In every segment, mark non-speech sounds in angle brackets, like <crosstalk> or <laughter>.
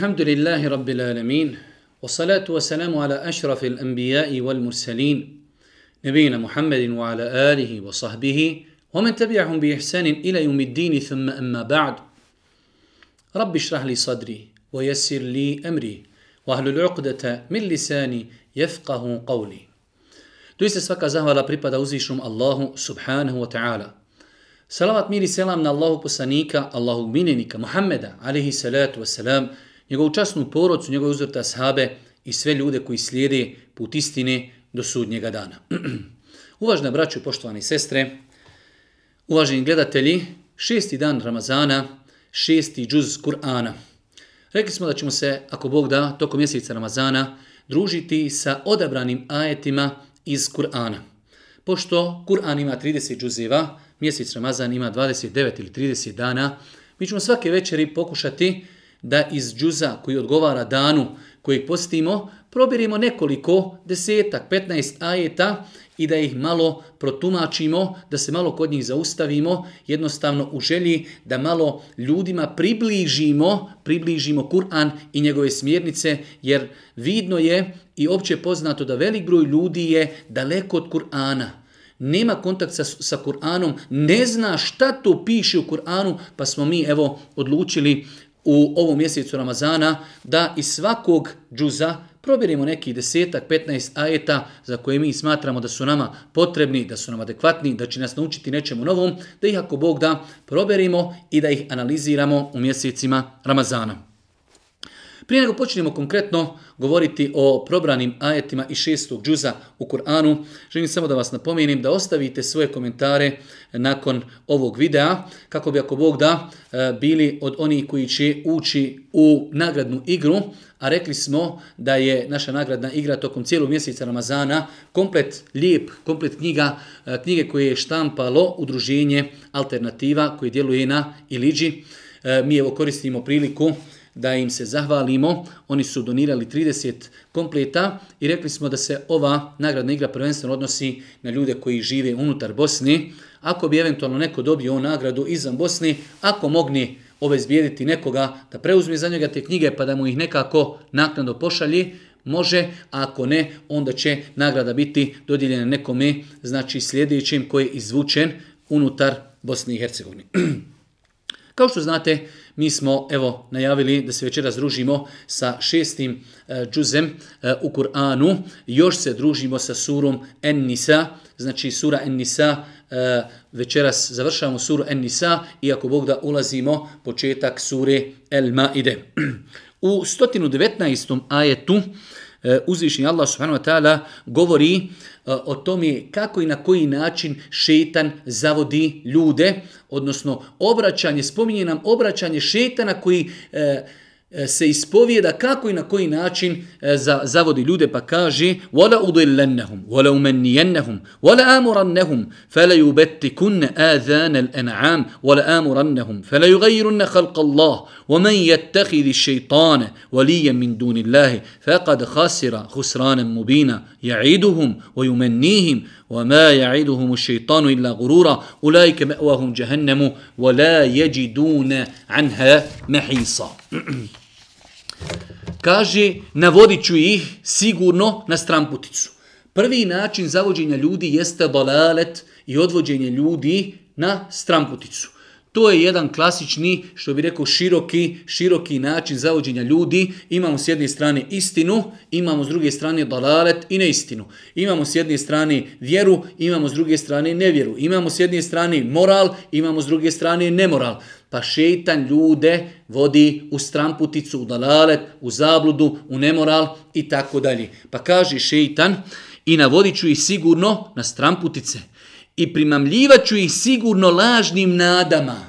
الحمد لله رب العالمين والصلاة والسلام على أشرف الأنبياء والمرسلين نبينا محمد وعلى آله وصحبه ومن تبعهم بإحسان إلى يوم الدين ثم أما بعد رب اشرح لي صدري ويسر لي أمري وأهل العقدة من لساني يفقه قولي Doista svaka zahvala pripada uzvišnom Allahu subhanahu wa ta'ala. Salavat mir i selam na Allahu poslanika, Allahu minjenika, Muhammeda, njegovu časnu porodcu, njegove uzvrta sahabe i sve ljude koji slijede put istine do sudnjega dana. <clears throat> Uvažna braću i poštovani sestre, uvaženi gledatelji, šesti dan Ramazana, šesti džuz Kur'ana. Rekli smo da ćemo se, ako Bog da, tokom mjeseca Ramazana, družiti sa odabranim ajetima iz Kur'ana. Pošto Kur'an ima 30 džuzeva, mjesec Ramazan ima 29 ili 30 dana, mi ćemo svake večeri pokušati da iz džuza koji odgovara danu koji postimo, probirimo nekoliko, desetak, 15 ajeta i da ih malo protumačimo, da se malo kod njih zaustavimo, jednostavno u želji da malo ljudima približimo, približimo Kur'an i njegove smjernice, jer vidno je i opće poznato da velik broj ljudi je daleko od Kur'ana. Nema kontakt sa, sa Kur'anom, ne zna šta to piše u Kur'anu, pa smo mi evo odlučili u ovom mjesecu Ramazana da iz svakog džuza probirimo neki desetak, 15 ajeta za koje mi smatramo da su nama potrebni, da su nam adekvatni, da će nas naučiti nečemu novom, da ih ako Bog da proberimo i da ih analiziramo u mjesecima Ramazana. Prije nego počnemo konkretno govoriti o probranim ajetima i šestog džuza u Kur'anu, želim samo da vas napomenim da ostavite svoje komentare nakon ovog videa, kako bi ako Bog da e, bili od onih koji će ući u nagradnu igru, a rekli smo da je naša nagradna igra tokom cijelog mjeseca Ramazana komplet lijep, komplet knjiga, e, knjige koje je štampalo udruženje Alternativa koje djeluje na Iliđi. E, mi evo koristimo priliku da im se zahvalimo. Oni su donirali 30 kompleta i rekli smo da se ova nagradna igra prvenstveno odnosi na ljude koji žive unutar Bosne. Ako bi eventualno neko dobio ovu nagradu izvan Bosne, ako mogni obezbijediti nekoga da preuzme za njega te knjige pa da mu ih nekako naknadno pošalje, može, a ako ne, onda će nagrada biti dodijeljena nekome, znači sljedećim koji je izvučen unutar Bosne i Hercegovine. <clears throat> Kao što znate, mi smo evo najavili da se večeras družimo sa šestim e, džuzem e, u Kur'anu. Još se družimo sa surom En-Nisa, znači sura En-Nisa, e, večeras završavamo suru En-Nisa, iako Bog da ulazimo početak sure El-Maide. <clears throat> U 119. ajetu E, uzvišnji Allah subhanahu wa ta'ala govori e, o tome kako i na koji način šetan zavodi ljude, odnosno obraćanje, spominje nam obraćanje šetana koji E, E, se ispovijeda kako i na koji način e, za, zavodi ljude pa kaže wala udillannahum wala umanniyannahum wala amurannahum fala yubtikunna adhan al-an'am wala amurannahum fala yughayyirunna khalq Allah wa man yattakhidh ash-shaytana waliyan min duni Allah faqad khasira khusranan mubina ya'iduhum wa yumannihim وما يعيدهم الشيطان إلا غرورا أولئك مأواهم جهنم ولا يجدون عنها محيصا Kaže, navodit ću ih sigurno na stramputicu. Prvi način zavođenja ljudi jeste balalet i odvođenje ljudi na stramputicu. To je jedan klasični, što bi rekao, široki, široki način zavođenja ljudi. Imamo s jedne strane istinu, imamo s druge strane dalalet i neistinu. Imamo s jedne strane vjeru, imamo s druge strane nevjeru. Imamo s jedne strane moral, imamo s druge strane nemoral. Pa šeitan ljude vodi u stramputicu, u dalalet, u zabludu, u nemoral i tako dalje. Pa kaže šeitan i navodit ću ih sigurno na stramputice i primamljivaću ih sigurno lažnim nadama.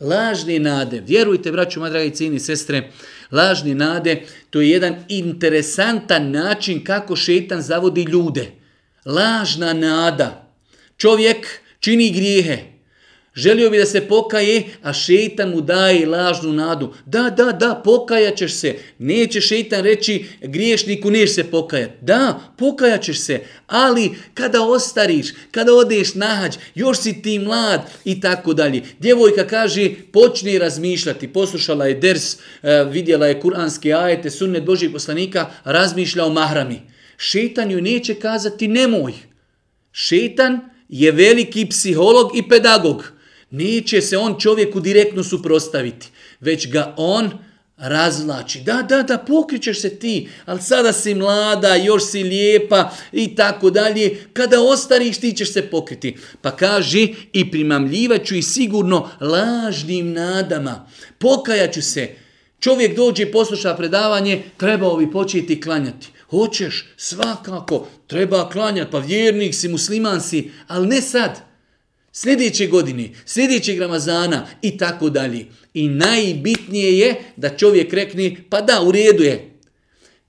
Lažne nade. Vjerujte, braću, moja dragi cijeni sestre, lažne nade, to je jedan interesantan način kako šetan zavodi ljude. Lažna nada. Čovjek čini grijehe. Želio bi da se pokaje, a šeitan mu daje lažnu nadu. Da, da, da, pokajaćeš se. Neće šeitan reći griješniku neš se pokajat. Da, pokajaćeš se. Ali kada ostariš, kada odeš nahađ, još si ti mlad i tako dalje. Djevojka kaže, počni razmišljati. Poslušala je ders, eh, vidjela je kuranske ajete, sunnet Božih poslanika, razmišlja o mahrami. Šeitan ju neće kazati nemoj. Šeitan je veliki psiholog i pedagog. Neće se on čovjeku direktno suprostaviti, već ga on razlači. Da, da, da, pokrićeš se ti, ali sada si mlada, još si lijepa i tako dalje. Kada ostariš, ti ćeš se pokriti. Pa kaže i primamljivaću i sigurno lažnim nadama. Pokajaću se. Čovjek dođe i posluša predavanje, trebao bi početi klanjati. Hoćeš, svakako, treba klanjati, pa vjernik si, musliman si, ali ne sad sljedeće godine, sljedećeg Ramazana i tako dalje. I najbitnije je da čovjek rekne, pa da, u redu je.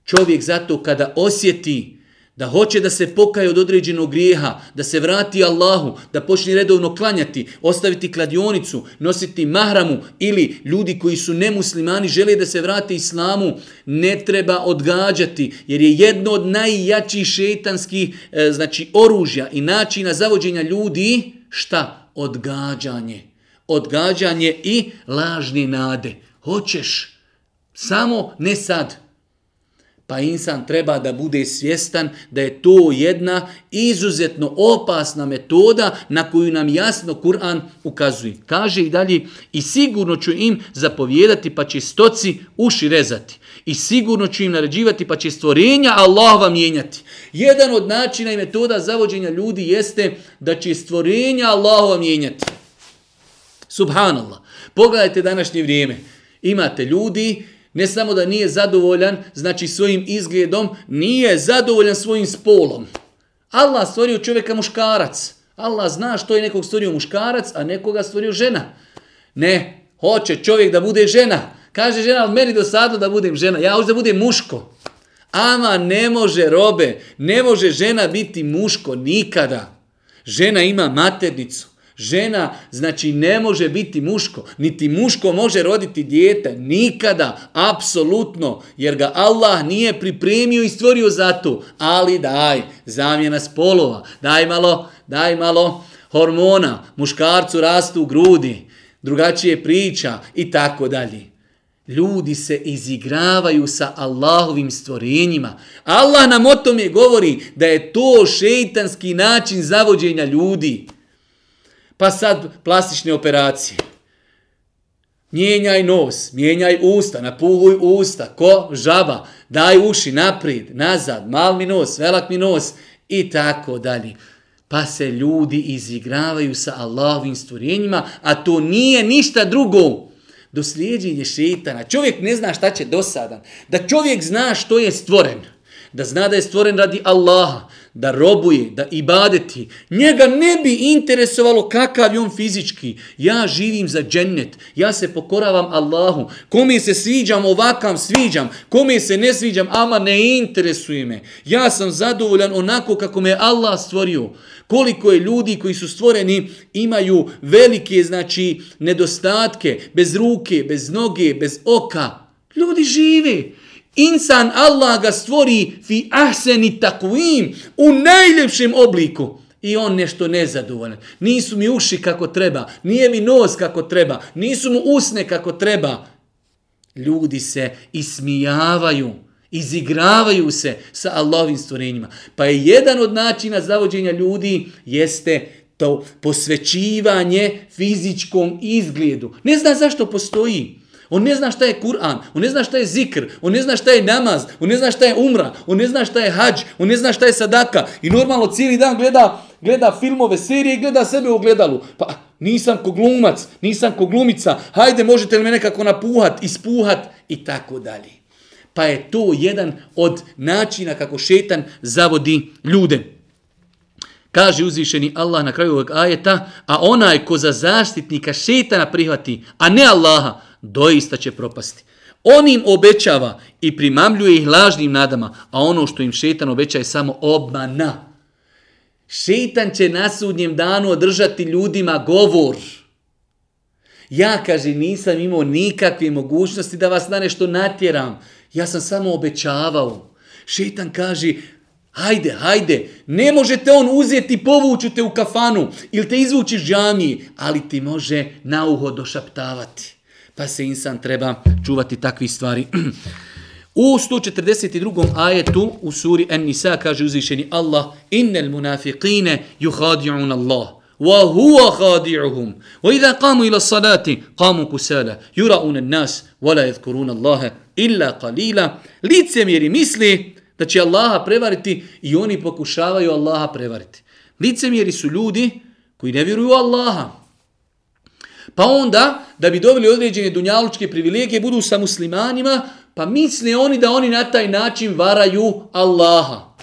Čovjek zato kada osjeti da hoće da se pokaje od određenog grijeha, da se vrati Allahu, da počne redovno klanjati, ostaviti kladionicu, nositi mahramu ili ljudi koji su nemuslimani žele da se vrati islamu, ne treba odgađati, jer je jedno od najjačih šetanskih e, znači, oružja i načina zavođenja ljudi, šta? Odgađanje. Odgađanje i lažni nade. Hoćeš, samo ne sad. Pa insan treba da bude svjestan da je to jedna izuzetno opasna metoda na koju nam jasno Kur'an ukazuje. Kaže i dalje, i sigurno ću im zapovjedati pa će stoci uši rezati. I sigurno ću im naređivati pa će stvorenja Allahova mijenjati. Jedan od načina i metoda zavođenja ljudi jeste da će stvorenja Allahova mijenjati. Subhanallah. Pogledajte današnje vrijeme. Imate ljudi, ne samo da nije zadovoljan, znači svojim izgledom, nije zadovoljan svojim spolom. Allah stvorio čovjeka muškarac. Allah zna što je nekog stvorio muškarac, a nekoga stvorio žena. Ne, hoće čovjek da bude žena. Kaže žena, ali meni do sada da budem žena. Ja hoću da budem muško. Ama ne može robe, ne može žena biti muško nikada. Žena ima maternicu. Žena, znači, ne može biti muško. Niti muško može roditi dijete. Nikada, apsolutno. Jer ga Allah nije pripremio i stvorio za to. Ali daj, zamjena spolova. Daj malo, daj malo hormona. Muškarcu rastu u grudi. Drugačije priča i tako dalje. Ljudi se izigravaju sa Allahovim stvorenjima. Allah nam o tome govori da je to šeitanski način zavođenja ljudi. Pa sad plastične operacije. Mijenjaj nos, mijenjaj usta, napuhuj usta, ko žaba, daj uši naprijed, nazad, mal mi nos, velak mi nos i tako dalje. Pa se ljudi izigravaju sa Allahovim stvorenjima, a to nije ništa drugo doslijeđenje šeitana. Čovjek ne zna šta će dosadan. Da čovjek zna što je stvoren. Da zna da je stvoren radi Allaha. Da robuje, da ibadeti. Njega ne bi interesovalo kakav je on fizički. Ja živim za džennet. Ja se pokoravam Allahu. Kome se sviđam ovakam sviđam. Kome se ne sviđam, ama ne interesuje me. Ja sam zadovoljan onako kako me Allah stvorio koliko je ljudi koji su stvoreni imaju velike znači nedostatke, bez ruke, bez noge, bez oka. Ljudi žive. Insan Allah ga stvori fi ahseni takvim u najljepšem obliku. I on nešto nezadovoljan. Nisu mi uši kako treba, nije mi nos kako treba, nisu mu usne kako treba. Ljudi se ismijavaju izigravaju se sa Allahovim stvorenjima. Pa je jedan od načina zavođenja ljudi jeste to posvećivanje fizičkom izgledu. Ne zna zašto postoji. On ne zna šta je Kur'an, on ne zna šta je zikr, on ne zna šta je namaz, on ne zna šta je umra, on ne zna šta je hađ, on ne zna šta je sadaka. I normalno cijeli dan gleda, gleda filmove, serije i gleda sebe u ogledalu. Pa nisam ko glumac, nisam ko glumica, hajde možete li me nekako napuhat, ispuhat i tako dalje pa je to jedan od načina kako šetan zavodi ljude. Kaže uzvišeni Allah na kraju ovog ajeta, a onaj ko za zaštitnika šetana prihvati, a ne Allaha, doista će propasti. On im obećava i primamljuje ih lažnim nadama, a ono što im šetan obeća je samo obmana. Šetan će na sudnjem danu održati ljudima govor. Ja, kaže, nisam imao nikakve mogućnosti da vas na nešto natjeram. Ja sam samo obećavao. Šetan kaže, hajde, hajde, ne možete on uzeti, povuću te u kafanu ili te izvući iz džamiji, ali ti može na uho došaptavati. Pa se insan treba čuvati takvi stvari. <clears throat> U 142. ajetu u suri An-Nisa kaže uzvišeni Allah Innel munafiqine yuhadi'un Allah wa huwa khadi'uhum wa idha qamu ila salati qamu kusala yura'un an-nas wa la yadhkuruna Allah illa qalila licemjeri misli da će Allaha prevariti i oni pokušavaju Allaha prevariti licemjeri su ljudi koji ne vjeruju Allaha pa onda da bi dobili određene dunjalučke privilegije budu sa muslimanima Pa misle oni da oni na taj način varaju Allaha.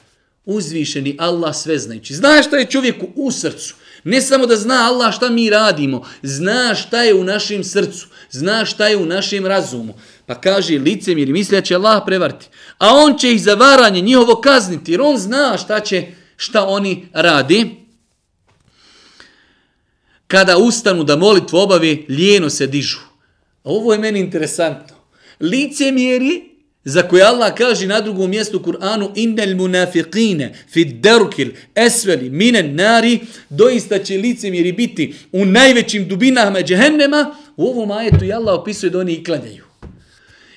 Uzvišeni Allah sve znajući. Zna šta je čovjeku u srcu. Ne samo da zna Allah šta mi radimo. Zna šta je u našem srcu. Zna šta je u našem razumu. Pa kaže licemiri, jer misle će Allah prevariti. A on će ih za varanje njihovo kazniti. Jer on zna šta će šta oni radi. Kada ustanu da molitvu obavi, lijeno se dižu. A ovo je meni interesantno licemjeri za koje Allah kaže na drugom mjestu u Kur'anu innel munafiqine fi darkil asfali minan nari doista će licemjeri biti u najvećim dubinama džehennema. U ovom ajetu je Allah opisuje da oni i klanjaju.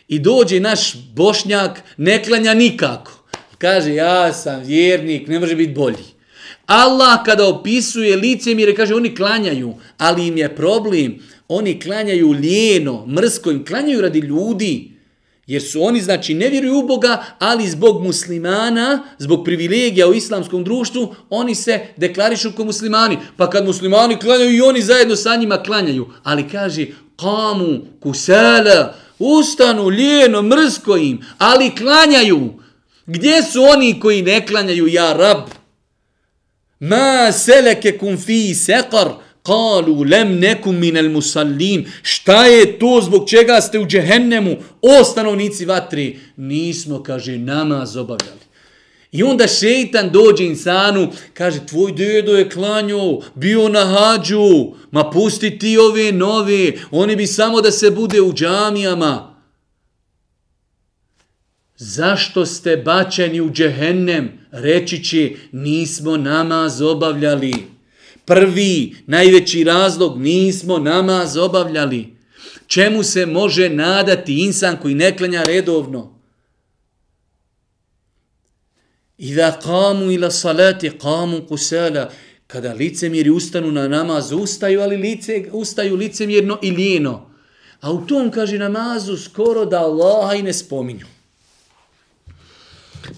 I dođe naš bošnjak ne klanja nikako. Kaže ja sam vjernik ne može biti bolji. Allah kada opisuje licemjere kaže oni klanjaju ali im je problem. Oni klanjaju lijeno, mrsko, im klanjaju radi ljudi, jer su oni, znači, ne vjeruju u Boga, ali zbog muslimana, zbog privilegija u islamskom društvu, oni se deklarišu kao muslimani. Pa kad muslimani klanjaju i oni zajedno sa njima klanjaju. Ali kaže, kamu, kusala, ustanu, lijeno, mrsko im, ali klanjaju. Gdje su oni koji ne klanjaju, ja rab? Ma seleke kum fi sekar, Kalu lem nekum minel musallin. Šta je to zbog čega ste u džehennemu? O stanovnici vatri. Nismo, kaže, namaz obavljali. I onda šeitan dođe insanu, kaže, tvoj dedo je klanjo, bio na hađu, ma pusti ti ove nove, oni bi samo da se bude u džamijama. Zašto ste bačeni u džehennem? Reći će, nismo namaz obavljali prvi, najveći razlog, nismo namaz obavljali. Čemu se može nadati insan koji ne klanja redovno? Iza kamu ila salati, kamu kusala, kada licemjeri ustanu na namaz, ustaju, ali lice, ustaju licemjerno i lijeno. A u tom, kaže namazu, skoro da Allaha i ne spominju.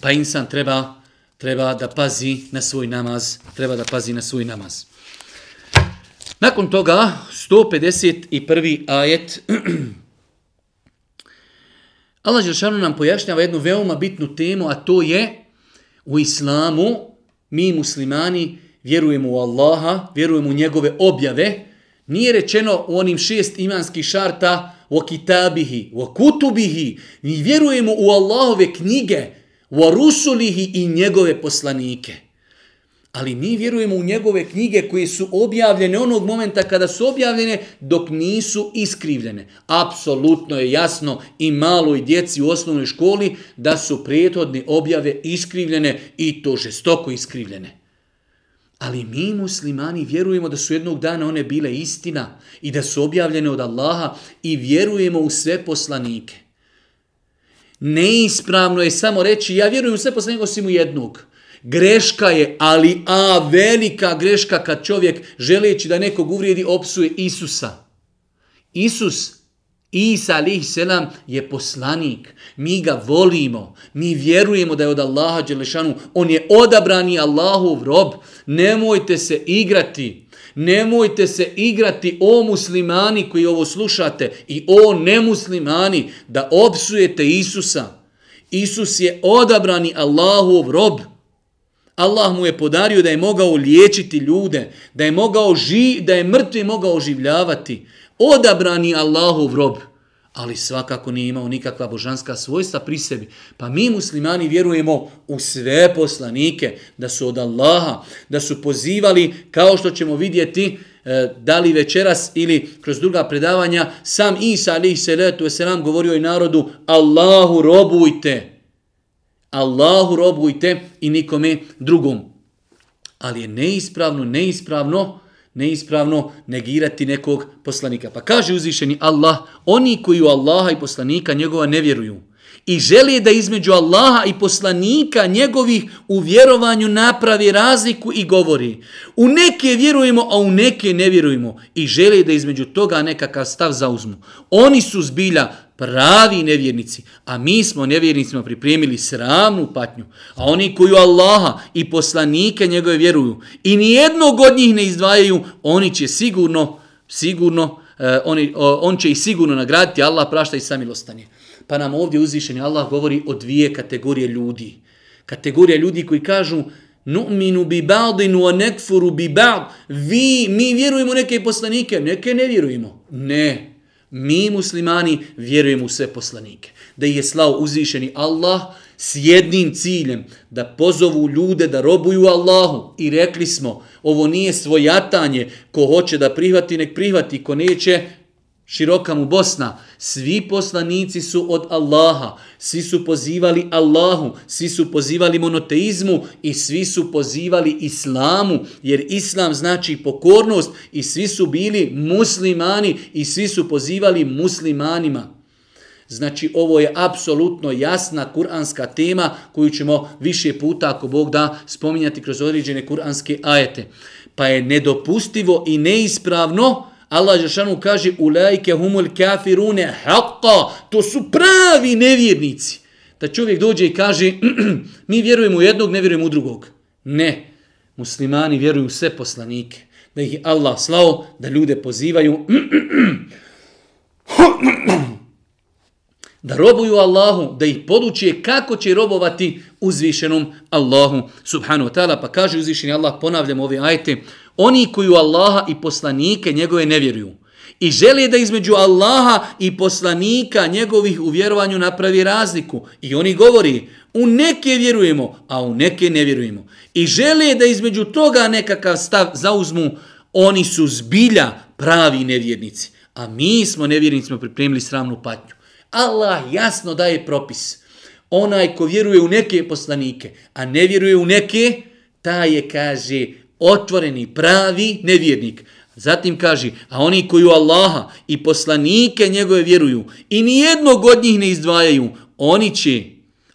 Pa insan treba, treba da pazi na svoj namaz, treba da pazi na svoj namaz. Nakon toga, 151. ajet, Allah Žešanu nam pojašnjava jednu veoma bitnu temu, a to je u islamu, mi muslimani vjerujemo u Allaha, vjerujemo u njegove objave, nije rečeno u onim šest imanskih šarta u kitabihi, u kutubihi, mi vjerujemo u Allahove knjige, wa rusulihi i njegove poslanike. Ali mi vjerujemo u njegove knjige koje su objavljene onog momenta kada su objavljene dok nisu iskrivljene. Apsolutno je jasno i malo i djeci u osnovnoj školi da su prijetodne objave iskrivljene i to žestoko iskrivljene. Ali mi muslimani vjerujemo da su jednog dana one bile istina i da su objavljene od Allaha i vjerujemo u sve poslanike. Neispravno je samo reći ja vjerujem u sve poslanike osim u jednog. Greška je, ali a velika greška kad čovjek želeći da nekog uvrijedi opsuje Isusa. Isus, Isa alih selam je poslanik. Mi ga volimo. Mi vjerujemo da je od Allaha Đelešanu. On je odabrani Allahov rob. Nemojte se igrati. Nemojte se igrati o muslimani koji ovo slušate i o nemuslimani da opsujete Isusa. Isus je odabrani Allahov rob. Allah mu je podario da je mogao liječiti ljude, da je mogao ži, da je mrtve mogao oživljavati. Odabrani Allahov rob. ali svakako nije imao nikakva božanska svojstva pri sebi. Pa mi muslimani vjerujemo u sve poslanike, da su od Allaha, da su pozivali, kao što ćemo vidjeti, eh, da li večeras ili kroz druga predavanja, sam Isa alaihi salatu wasalam govorio i narodu, Allahu robujte, Allahu robujte i nikome drugom. Ali je neispravno, neispravno, neispravno negirati nekog poslanika. Pa kaže uzvišeni Allah, oni koji u Allaha i poslanika njegova ne vjeruju i žele da između Allaha i poslanika njegovih u vjerovanju napravi razliku i govori. U neke vjerujemo, a u neke ne vjerujemo. I žele da između toga nekakav stav zauzmu. Oni su zbilja pravi nevjernici, a mi smo nevjernicima pripremili sramnu patnju, a oni koji u Allaha i poslanike njegove vjeruju i nijednog od njih ne izdvajaju, oni će sigurno, sigurno, eh, oni, on će ih sigurno nagraditi, Allah prašta i samilostanje. Pa nam ovdje uzvišeni Allah govori o dvije kategorije ljudi. Kategorija ljudi koji kažu, nu'minu bi ba'din wa nekfuru bi ba'd. Vi, mi vjerujemo neke poslanike, neke ne vjerujemo. Ne, Mi muslimani vjerujemo u sve poslanike. Da je slao uzvišeni Allah s jednim ciljem da pozovu ljude da robuju Allahu. I rekli smo, ovo nije svojatanje, ko hoće da prihvati, nek prihvati, ko neće, široka mu Bosna, svi poslanici su od Allaha, svi su pozivali Allahu, svi su pozivali monoteizmu i svi su pozivali Islamu, jer Islam znači pokornost i svi su bili muslimani i svi su pozivali muslimanima. Znači ovo je apsolutno jasna kuranska tema koju ćemo više puta ako Bog da spominjati kroz određene kuranske ajete. Pa je nedopustivo i neispravno Allah Žešanu kaže ulajke humul kafirune haqqa, to su pravi nevjernici. Da čovjek dođe i kaže <clears throat> mi vjerujemo u jednog, ne vjerujemo u drugog. Ne, muslimani vjeruju u sve poslanike. Da ih Allah slao, da ljude pozivaju <clears throat> da robuju Allahu, da ih podučije kako će robovati uzvišenom Allahu subhanahu wa ta'ala. Pa kaže uzvišeni Allah, ponavljam ove ajte, oni koji u Allaha i poslanike njegove ne vjeruju i žele da između Allaha i poslanika njegovih u vjerovanju napravi razliku. I oni govori, u neke vjerujemo, a u neke ne vjerujemo. I žele da između toga nekakav stav zauzmu, oni su zbilja pravi nevjernici. A mi smo nevjernicima pripremili sramnu patnju. Allah jasno daje propis. Onaj ko vjeruje u neke poslanike, a ne vjeruje u neke, ta je, kaže, otvoreni, pravi nevjernik. Zatim kaže, a oni koji u Allaha i poslanike njegove vjeruju i nijednog od njih ne izdvajaju, oni će,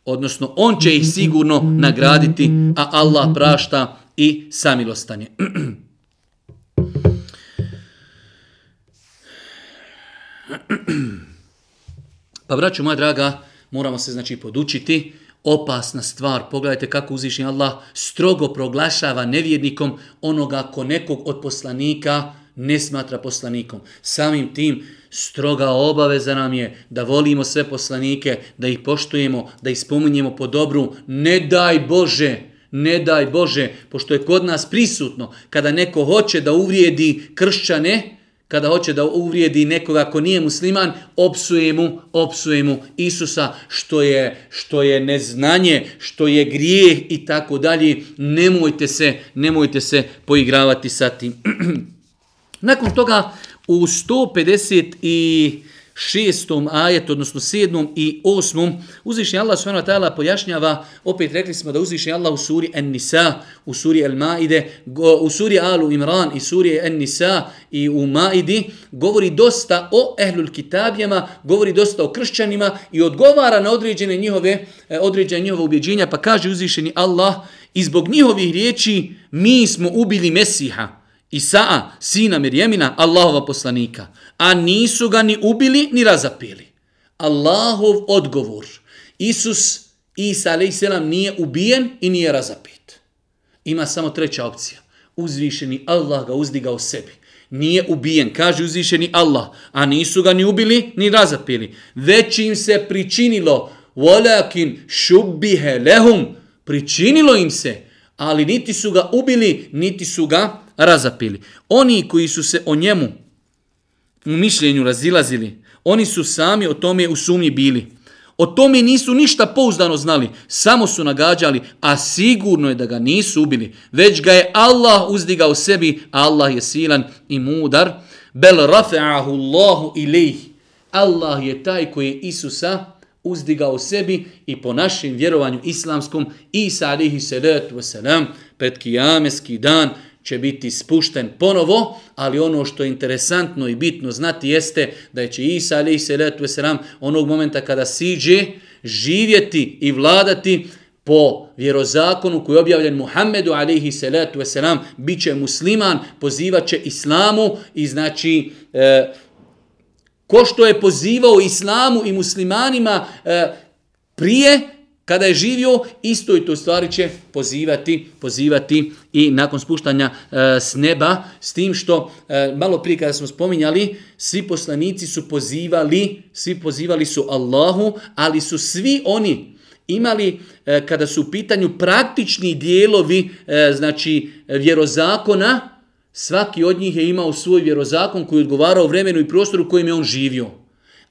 odnosno on će ih sigurno nagraditi, a Allah prašta i samilostanje. <clears throat> Pa braću moja draga, moramo se znači podučiti, opasna stvar. Pogledajte kako uzvišnji Allah strogo proglašava nevjernikom onoga ko nekog od poslanika ne smatra poslanikom. Samim tim stroga obaveza nam je da volimo sve poslanike, da ih poštujemo, da ih spominjemo po dobru. Ne daj Bože, ne daj Bože, pošto je kod nas prisutno, kada neko hoće da uvrijedi kršćane, kada hoće da uvrijedi nekoga ko nije musliman, opsuje mu, opsuje mu Isusa što je, što je neznanje, što je grijeh i tako dalje. Nemojte se, nemojte se poigravati sa tim. <clears throat> Nakon toga u 150 i šestom ajetu, odnosno sedmom i osmom, uzvišnji Allah subhanahu wa ta'ala pojašnjava, opet rekli smo da uzvišnji Allah u suri An-Nisa, u suri Al-Maide, u suri Alu Imran i suri An-Nisa i u Maidi, govori dosta o ehlul kitabijama, govori dosta o kršćanima i odgovara na određene njihove, e, određene njihove ubjeđenja, pa kaže uzvišeni Allah, i zbog njihovih riječi mi smo ubili Mesiha, Isaa, sina Mirjemina, Allahova poslanika, a nisu ga ni ubili ni razapili. Allahov odgovor. Isus, Isa a.s. nije ubijen i nije razapit. Ima samo treća opcija. Uzvišeni Allah ga uzdigao sebi. Nije ubijen, kaže uzvišeni Allah, a nisu ga ni ubili ni razapili. Već im se pričinilo, walakin šubbihe lehum, pričinilo im se, ali niti su ga ubili, niti su ga razapili. Oni koji su se o njemu u mišljenju razilazili, Oni su sami o tome u sumnji bili. O tome nisu ništa pouzdano znali, samo su nagađali, a sigurno je da ga nisu ubili, već ga je Allah uzdigao sebi, a Allah je silan i mudar. Bel rafa'ahu Allahu ilih. Allah je taj koji je Isusa uzdigao sebi i po našem vjerovanju islamskom Isa alihi salatu wasalam pred kijameski dan će biti spušten ponovo, ali ono što je interesantno i bitno znati jeste da će Isa alaihi salatu wasalam onog momenta kada siđe živjeti i vladati po vjerozakonu koji je objavljen Muhammedu alaihi salatu wasalam, bit će musliman, pozivat će islamu i znači e, ko što je pozivao islamu i muslimanima e, prije kada je živio, isto i to stvari će pozivati, pozivati i nakon spuštanja e, s neba, s tim što e, malo prije kada smo spominjali, svi poslanici su pozivali, svi pozivali su Allahu, ali su svi oni imali e, kada su u pitanju praktični dijelovi e, znači vjerozakona, Svaki od njih je imao svoj vjerozakon koji odgovarao vremenu i prostoru u kojem je on živio.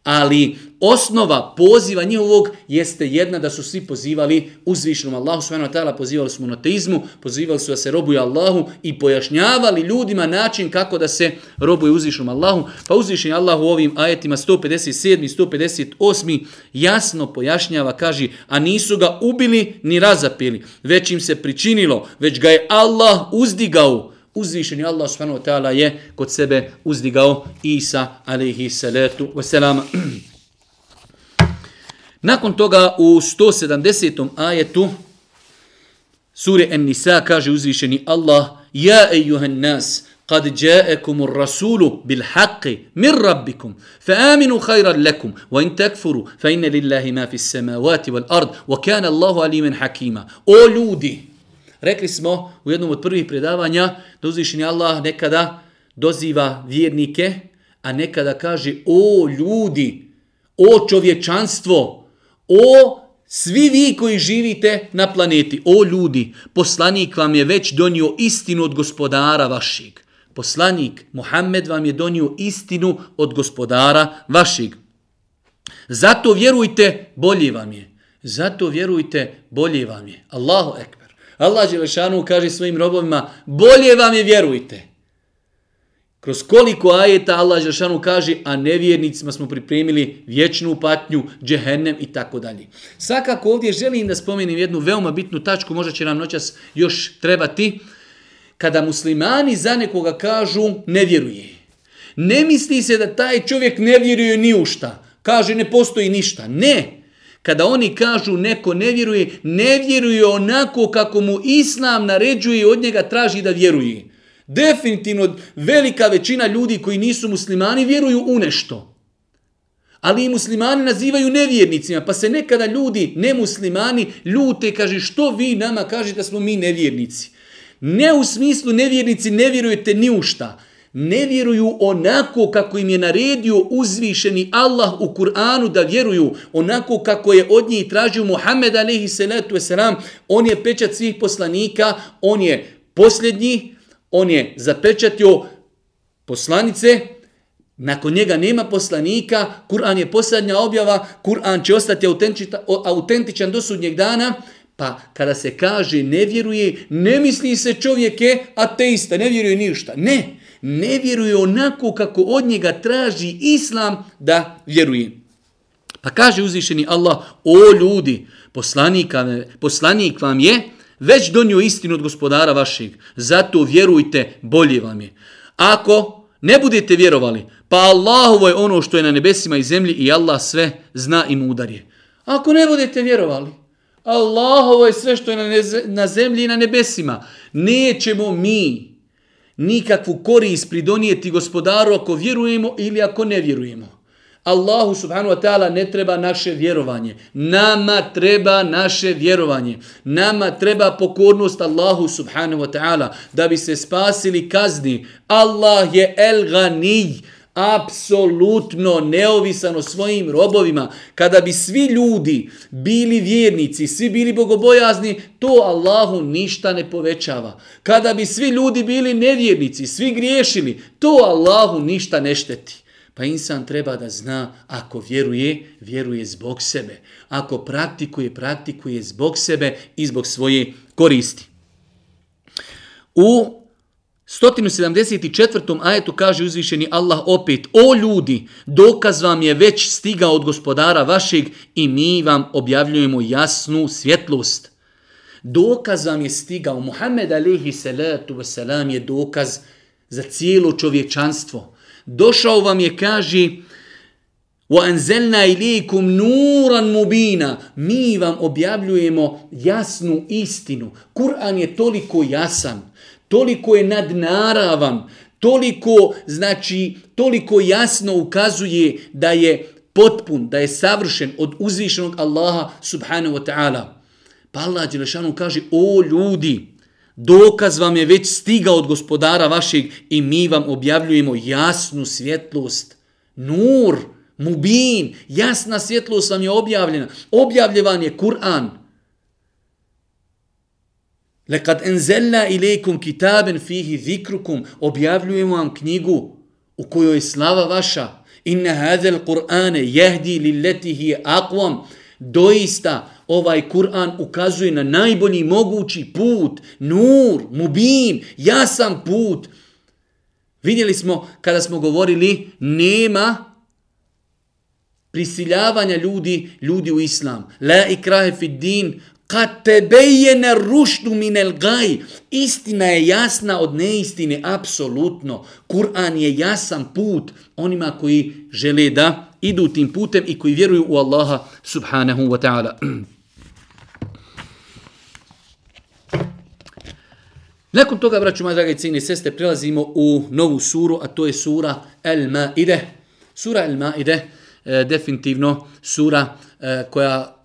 Ali osnova poziva njihovog jeste jedna da su svi pozivali uzvišnom Allahu subhanahu wa ta'ala, pozivali su monoteizmu, pozivali su da se robuju Allahu i pojašnjavali ljudima način kako da se robuje uzvišenom Allahu. Pa uzvišen Allah u ovim ajetima 157. i 158. jasno pojašnjava, kaže, a nisu ga ubili ni razapili, već im se pričinilo, već ga je Allah uzdigao, uzvišeni Allah subhanahu wa ta'ala je kod sebe uzdigao Isa alaihi salatu wasalam. Nakon toga u 170. ajetu sure An-Nisa kaže uzvišeni Allah Ja ejuhan nas, قد جاءكم الرسول بالحق من ربكم فآمنوا خيرا لكم وإن تكفروا فإن لله ما في السماوات والأرض وكان الله عليما حكيما O ljudi, Rekli smo u jednom od prvih predavanja da uzvišeni Allah nekada doziva vjernike, a nekada kaže o ljudi, o čovječanstvo, o svi vi koji živite na planeti, o ljudi, poslanik vam je već donio istinu od gospodara vašeg. Poslanik Muhammed vam je donio istinu od gospodara vašeg. Zato vjerujte, bolje vam je. Zato vjerujte, bolje vam je. Allahu ekber. Allah Đelešanu kaže svojim robovima, bolje vam je vjerujte. Kroz koliko ajeta Allah Đelešanu kaže, a nevjernicima smo pripremili vječnu patnju, džehennem i tako dalje. Svakako ovdje želim da spomenim jednu veoma bitnu tačku, možda će nam noćas još trebati, kada muslimani za nekoga kažu ne vjeruje. Ne misli se da taj čovjek ne vjeruje ni u šta. Kaže ne postoji ništa. Ne kada oni kažu neko ne vjeruje, ne vjeruje onako kako mu islam naređuje i od njega traži da vjeruje. Definitivno velika većina ljudi koji nisu muslimani vjeruju u nešto. Ali i muslimani nazivaju nevjernicima, pa se nekada ljudi, nemuslimani, ljute, kaže što vi nama kažete da smo mi nevjernici. Ne u smislu nevjernici ne vjerujete ni u šta ne vjeruju onako kako im je naredio uzvišeni Allah u Kur'anu da vjeruju, onako kako je od njih tražio Muhammed alaihi salatu wasalam, on je pečat svih poslanika, on je posljednji, on je zapečatio poslanice, nakon njega nema poslanika, Kur'an je posljednja objava, Kur'an će ostati autentičan do sudnjeg dana, Pa kada se kaže ne vjeruje, ne misli se čovjek je ateista, ne vjeruje ništa. Ne, ne vjeruje onako kako od njega traži islam da vjeruje. Pa kaže uzvišeni Allah, o ljudi, poslanik, poslanik vam je već donio istinu od gospodara vašeg, zato vjerujte, bolje vam je. Ako ne budete vjerovali, pa Allahovo je ono što je na nebesima i zemlji i Allah sve zna i mudar je. Ako ne budete vjerovali, Allahovo je sve što je na, na zemlji i na nebesima. Nećemo mi nikakvu korist pridonijeti gospodaru ako vjerujemo ili ako ne vjerujemo. Allahu subhanu wa ta'ala ne treba naše vjerovanje. Nama treba naše vjerovanje. Nama treba pokornost Allahu subhanu wa ta'ala da bi se spasili kazni. Allah je el ganij apsolutno neovisan o svojim robovima. Kada bi svi ljudi bili vjernici, svi bili bogobojazni, to Allahu ništa ne povećava. Kada bi svi ljudi bili nevjernici, svi griješili, to Allahu ništa ne šteti. Pa insan treba da zna, ako vjeruje, vjeruje zbog sebe. Ako praktikuje, praktikuje zbog sebe i zbog svoje koristi. U 174. ajetu kaže uzvišeni Allah opet, o ljudi, dokaz vam je već stigao od gospodara vašeg i mi vam objavljujemo jasnu svjetlost. Dokaz vam je stigao, Muhammed alihi salatu wasalam je dokaz za cijelo čovječanstvo. Došao vam je, kaže, وَأَنْزَلْنَا إِلِيكُمْ نُورًا مُبِينًا Mi vam objavljujemo jasnu istinu. Kur'an je toliko jasan, toliko je nadnaravan, toliko, znači, toliko jasno ukazuje da je potpun, da je savršen od uzvišenog Allaha subhanahu wa ta'ala. Pa Allah Đelešanu kaže, o ljudi, dokaz vam je već stigao od gospodara vašeg i mi vam objavljujemo jasnu svjetlost. Nur, mubin, jasna svjetlost vam je objavljena. Objavljevan je Kur'an. Lekad enzelna ilaikum kitaben fihi zikrukum, objavljujemo vam knjigu u kojoj je slava vaša. Inna hadhal Kur'ane jehdi lilletihi aqwam. Doista, ovaj Kur'an ukazuje na najbolji mogući put, nur, mubin, jasan put. Vidjeli smo kada smo govorili nema prisiljavanja ljudi, ljudi u islam. La ikrahe fid din, kad tebejene ruštu minel gaj. Istina je jasna od neistine, apsolutno. Kur'an je jasan put onima koji žele da idu tim putem i koji vjeruju u Allaha subhanahu wa ta'ala. <clears throat> Nakon toga, braću moja draga i cijeni seste, prelazimo u novu suru, a to je sura El Maide. Sura El Maide, e, eh, definitivno sura e, koja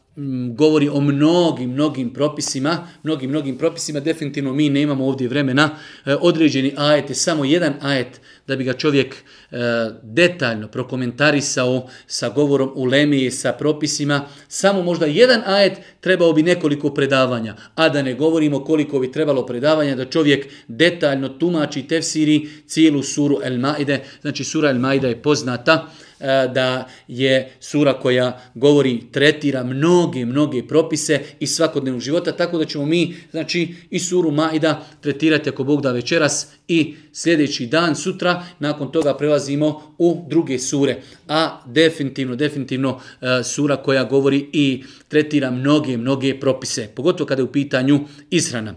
govori o mnogim, mnogim propisima, mnogim, mnogim propisima, definitivno mi nemamo ovdje vremena, e, određeni ajet je samo jedan ajet da bi ga čovjek e, detaljno prokomentarisao sa govorom u lemije, sa propisima, samo možda jedan ajet trebao bi nekoliko predavanja, a da ne govorimo koliko bi trebalo predavanja da čovjek detaljno tumači tefsiri cijelu suru El Maide, znači sura El Maide je poznata, E, da je sura koja govori, tretira mnoge, mnoge propise i svakodnevnog života, tako da ćemo mi, znači, i suru Maida tretirati ako Bog da večeras i sljedeći dan, sutra, nakon toga prelazimo u druge sure. A definitivno, definitivno e, sura koja govori i tretira mnoge, mnoge propise, pogotovo kada je u pitanju ishrana.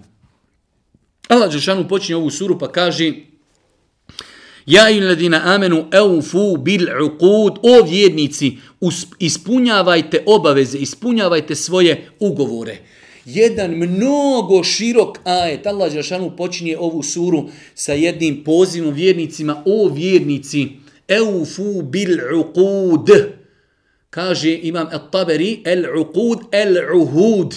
Allah Žešanu počinje ovu suru pa kaže Ja i ladina amenu eufu bil uqud, o vjernici, ispunjavajte obaveze, ispunjavajte svoje ugovore. Jedan mnogo širok ajet, Allah Žešanu počinje ovu suru sa jednim pozivom vjernicima, o vjernici, eufu bil uqud. Kaže imam at-taberi, el-uqud, el-uhud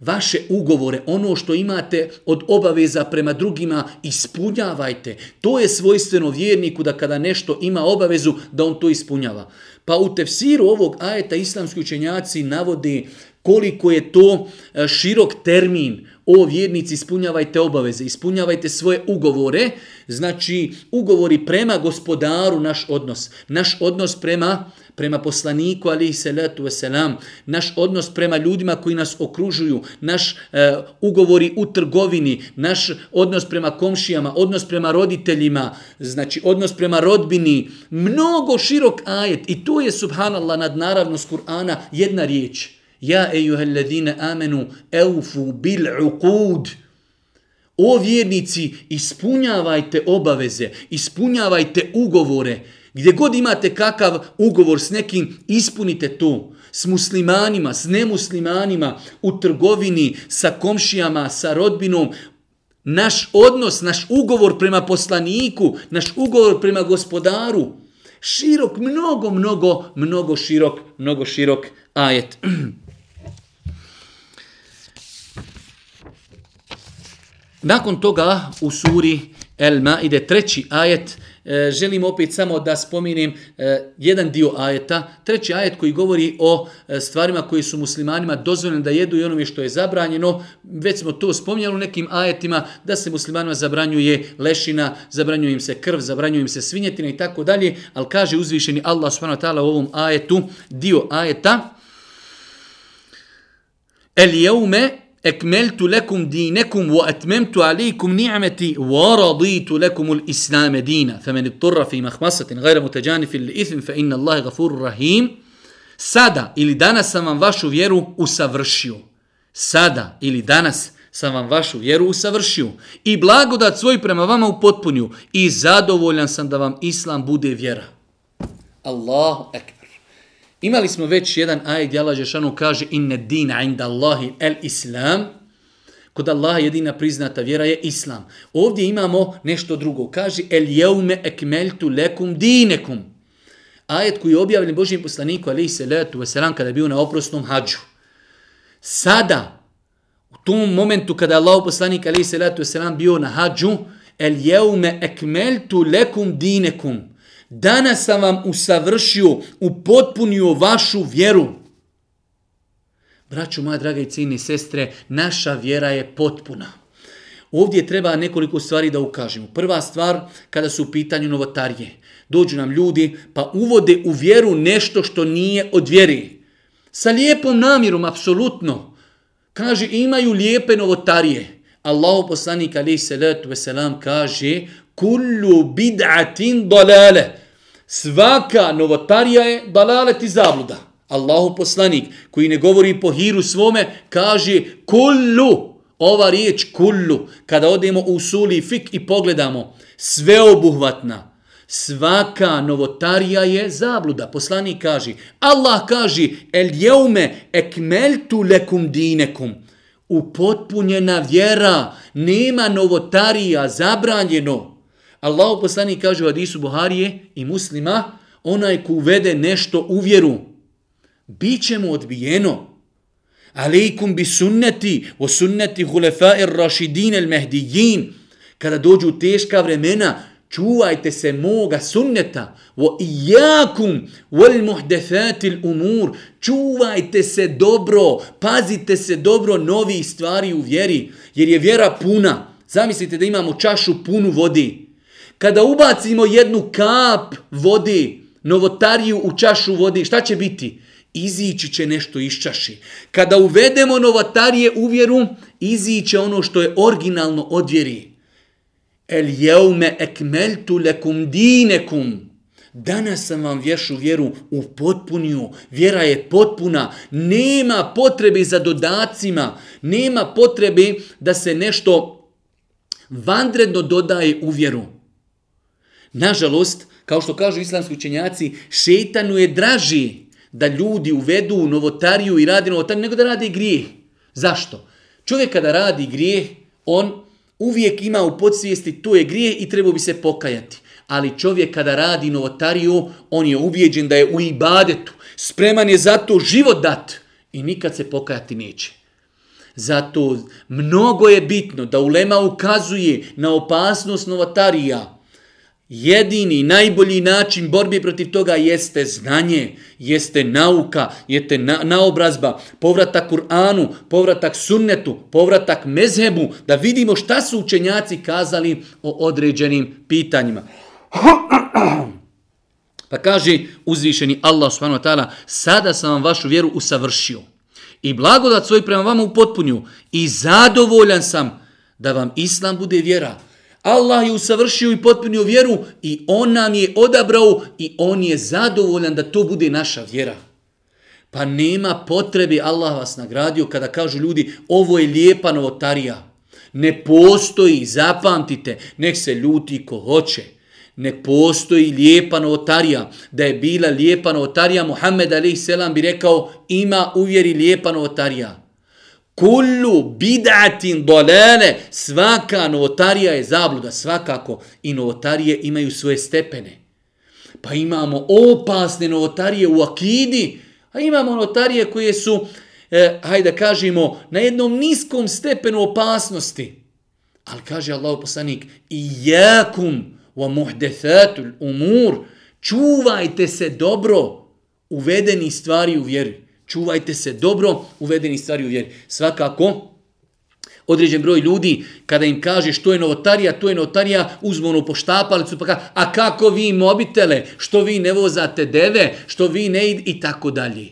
vaše ugovore, ono što imate od obaveza prema drugima, ispunjavajte. To je svojstveno vjerniku da kada nešto ima obavezu, da on to ispunjava. Pa u tefsiru ovog ajeta islamski učenjaci navode koliko je to e, širok termin. O vjernici, ispunjavajte obaveze, ispunjavajte svoje ugovore. Znači, ugovori prema gospodaru, naš odnos. Naš odnos prema prema poslaniku alihi salatu wasalam, naš odnos prema ljudima koji nas okružuju, naš e, ugovori u trgovini, naš odnos prema komšijama, odnos prema roditeljima, znači odnos prema rodbini, mnogo širok ajet i to je subhanallah nadnaravnost Kur'ana jedna riječ. Ja ejuhalladine amenu eufu bil uqud. O vjernici, ispunjavajte obaveze, ispunjavajte ugovore, Gdje god imate kakav ugovor s nekim, ispunite to. S muslimanima, s nemuslimanima, u trgovini, sa komšijama, sa rodbinom. Naš odnos, naš ugovor prema poslaniku, naš ugovor prema gospodaru. Širok, mnogo, mnogo, mnogo širok, mnogo širok ajet. <clears throat> Nakon toga u suri El Maide treći ajet e, želim opet samo da spominim e, jedan dio ajeta. Treći ajet koji govori o e, stvarima koji su muslimanima dozvoljene da jedu i onome što je zabranjeno. Već smo to spominjali u nekim ajetima da se muslimanima zabranjuje lešina, zabranjuje im se krv, zabranjuje im se svinjetina i tako dalje. Ali kaže uzvišeni Allah subhanahu wa ta'ala u ovom ajetu, dio ajeta, El jeume ekmeltu lekum dinekum wa atmemtu alikum ni'meti wa raditu lekum al-islam dina. Fa ittara fi mahmasatin gajra mutajanifin li ithim fa inna Allahi gafur rahim. Sada ili danas sam vam vašu vjeru usavršio. Sada ili danas sam vam vašu vjeru usavršio. I blagodat svoj prema vama upotpunio I zadovoljan sam da vam islam bude vjera. Allahu ekber. Imali smo već jedan ajd, Jala Allah Žešanu kaže inne dina inda Allahi el islam. Kod Allaha jedina priznata vjera je islam. Ovdje imamo nešto drugo. Kaže el jeume ekmeltu lekum dinekum. Ajet koji je objavljen Božijim poslaniku alaihi salatu wasalam kada je bio na oprosnom hađu. Sada, u tom momentu kada je Allah poslanik alaihi salatu wasalam bio na hađu, el jeume ekmeltu lekum dinekum. Danas sam vam usavršio, upotpunio vašu vjeru. Braću moja draga i cijene sestre, naša vjera je potpuna. Ovdje treba nekoliko stvari da ukažemo. Prva stvar, kada su u pitanju novotarije. Dođu nam ljudi pa uvode u vjeru nešto što nije od vjeri. Sa lijepom namjerom, apsolutno. Kaže, imaju lijepe novotarije. Allahu poslanik alaihi salatu wasalam kaže kullu bid'atin dalale. Svaka novotarija je dalalet i zabluda. Allahu poslanik koji ne govori po hiru svome kaže kullu. Ova riječ kullu. Kada odemo u suli fik i pogledamo sveobuhvatna. Svaka novotarija je zabluda. Poslanik kaže Allah kaže el jeume ekmeltu lekum dinekum upotpunjena vjera, nema novotarija, zabranjeno. Allah poslani kaže u Adisu Buharije i muslima, onaj ko uvede nešto u vjeru, bit će mu odbijeno. Aleikum bi sunneti, o sunneti hulefa ir rašidin el mehdijin. Kada dođu teška vremena, čuvajte se moga sunneta wa iyakum wal muhdathatil umur čuvajte se dobro pazite se dobro novi stvari u vjeri jer je vjera puna zamislite da imamo čašu punu vodi kada ubacimo jednu kap vode novotariju u čašu vode šta će biti izići će nešto iz čaši. Kada uvedemo novotarije u vjeru, iziće ono što je originalno od vjeri. El jeume ekmeltu lekum dinekum. Danas sam vam vješu vjeru u potpuniju. Vjera je potpuna. Nema potrebe za dodacima. Nema potrebe da se nešto vandredno dodaje u vjeru. Nažalost, kao što kažu islamski učenjaci, šeitanu je draži da ljudi uvedu novotariju i radi novotariju nego da radi grijeh. Zašto? Čovjek kada radi grijeh, on uvijek ima u podsvijesti to je grijeh i treba bi se pokajati. Ali čovjek kada radi novotariju, on je ubijeđen da je u ibadetu, spreman je za to život dat i nikad se pokajati neće. Zato mnogo je bitno da ulema ukazuje na opasnost novotarija, Jedini, najbolji način borbi protiv toga jeste znanje, jeste nauka, jeste na, naobrazba, povratak Kur'anu, povratak sunnetu, povratak mezhebu, da vidimo šta su učenjaci kazali o određenim pitanjima. <clears throat> Pa kaže uzvišeni Allah subhanahu wa ta'ala, sada sam vam vašu vjeru usavršio i blagodat svoj prema vama upotpunju i zadovoljan sam da vam Islam bude vjera. Allah je usavršio i potpunio vjeru i on nam je odabrao i on je zadovoljan da to bude naša vjera. Pa nema potrebe, Allah vas nagradio kada kažu ljudi ovo je lijepa novotarija. Ne postoji, zapamtite, nek se ljuti ko hoće. Ne postoji lijepa novotarija. Da je bila lijepa novotarija, Muhammed a.s. bi rekao ima uvjeri lijepa novotarija. Kullu bid'atin dolale, svaka novotarija je zabluda, svakako i novotarije imaju svoje stepene. Pa imamo opasne novotarije u akidi, a imamo novotarije koje su, eh, hajde da kažemo, na jednom niskom stepenu opasnosti. Ali kaže Allah poslanik, i jakum wa muhdathatul umur. Čuvajte se dobro uvedeni stvari u vjeri. Čuvajte se dobro uvedeni stvari u vjeri. Svakako, određen broj ljudi, kada im kaže što je novotarija, to je novotarija, uzmu ono poštapalicu, pa ka, a kako vi mobitele, što vi ne vozate deve, što vi ne id i tako dalje.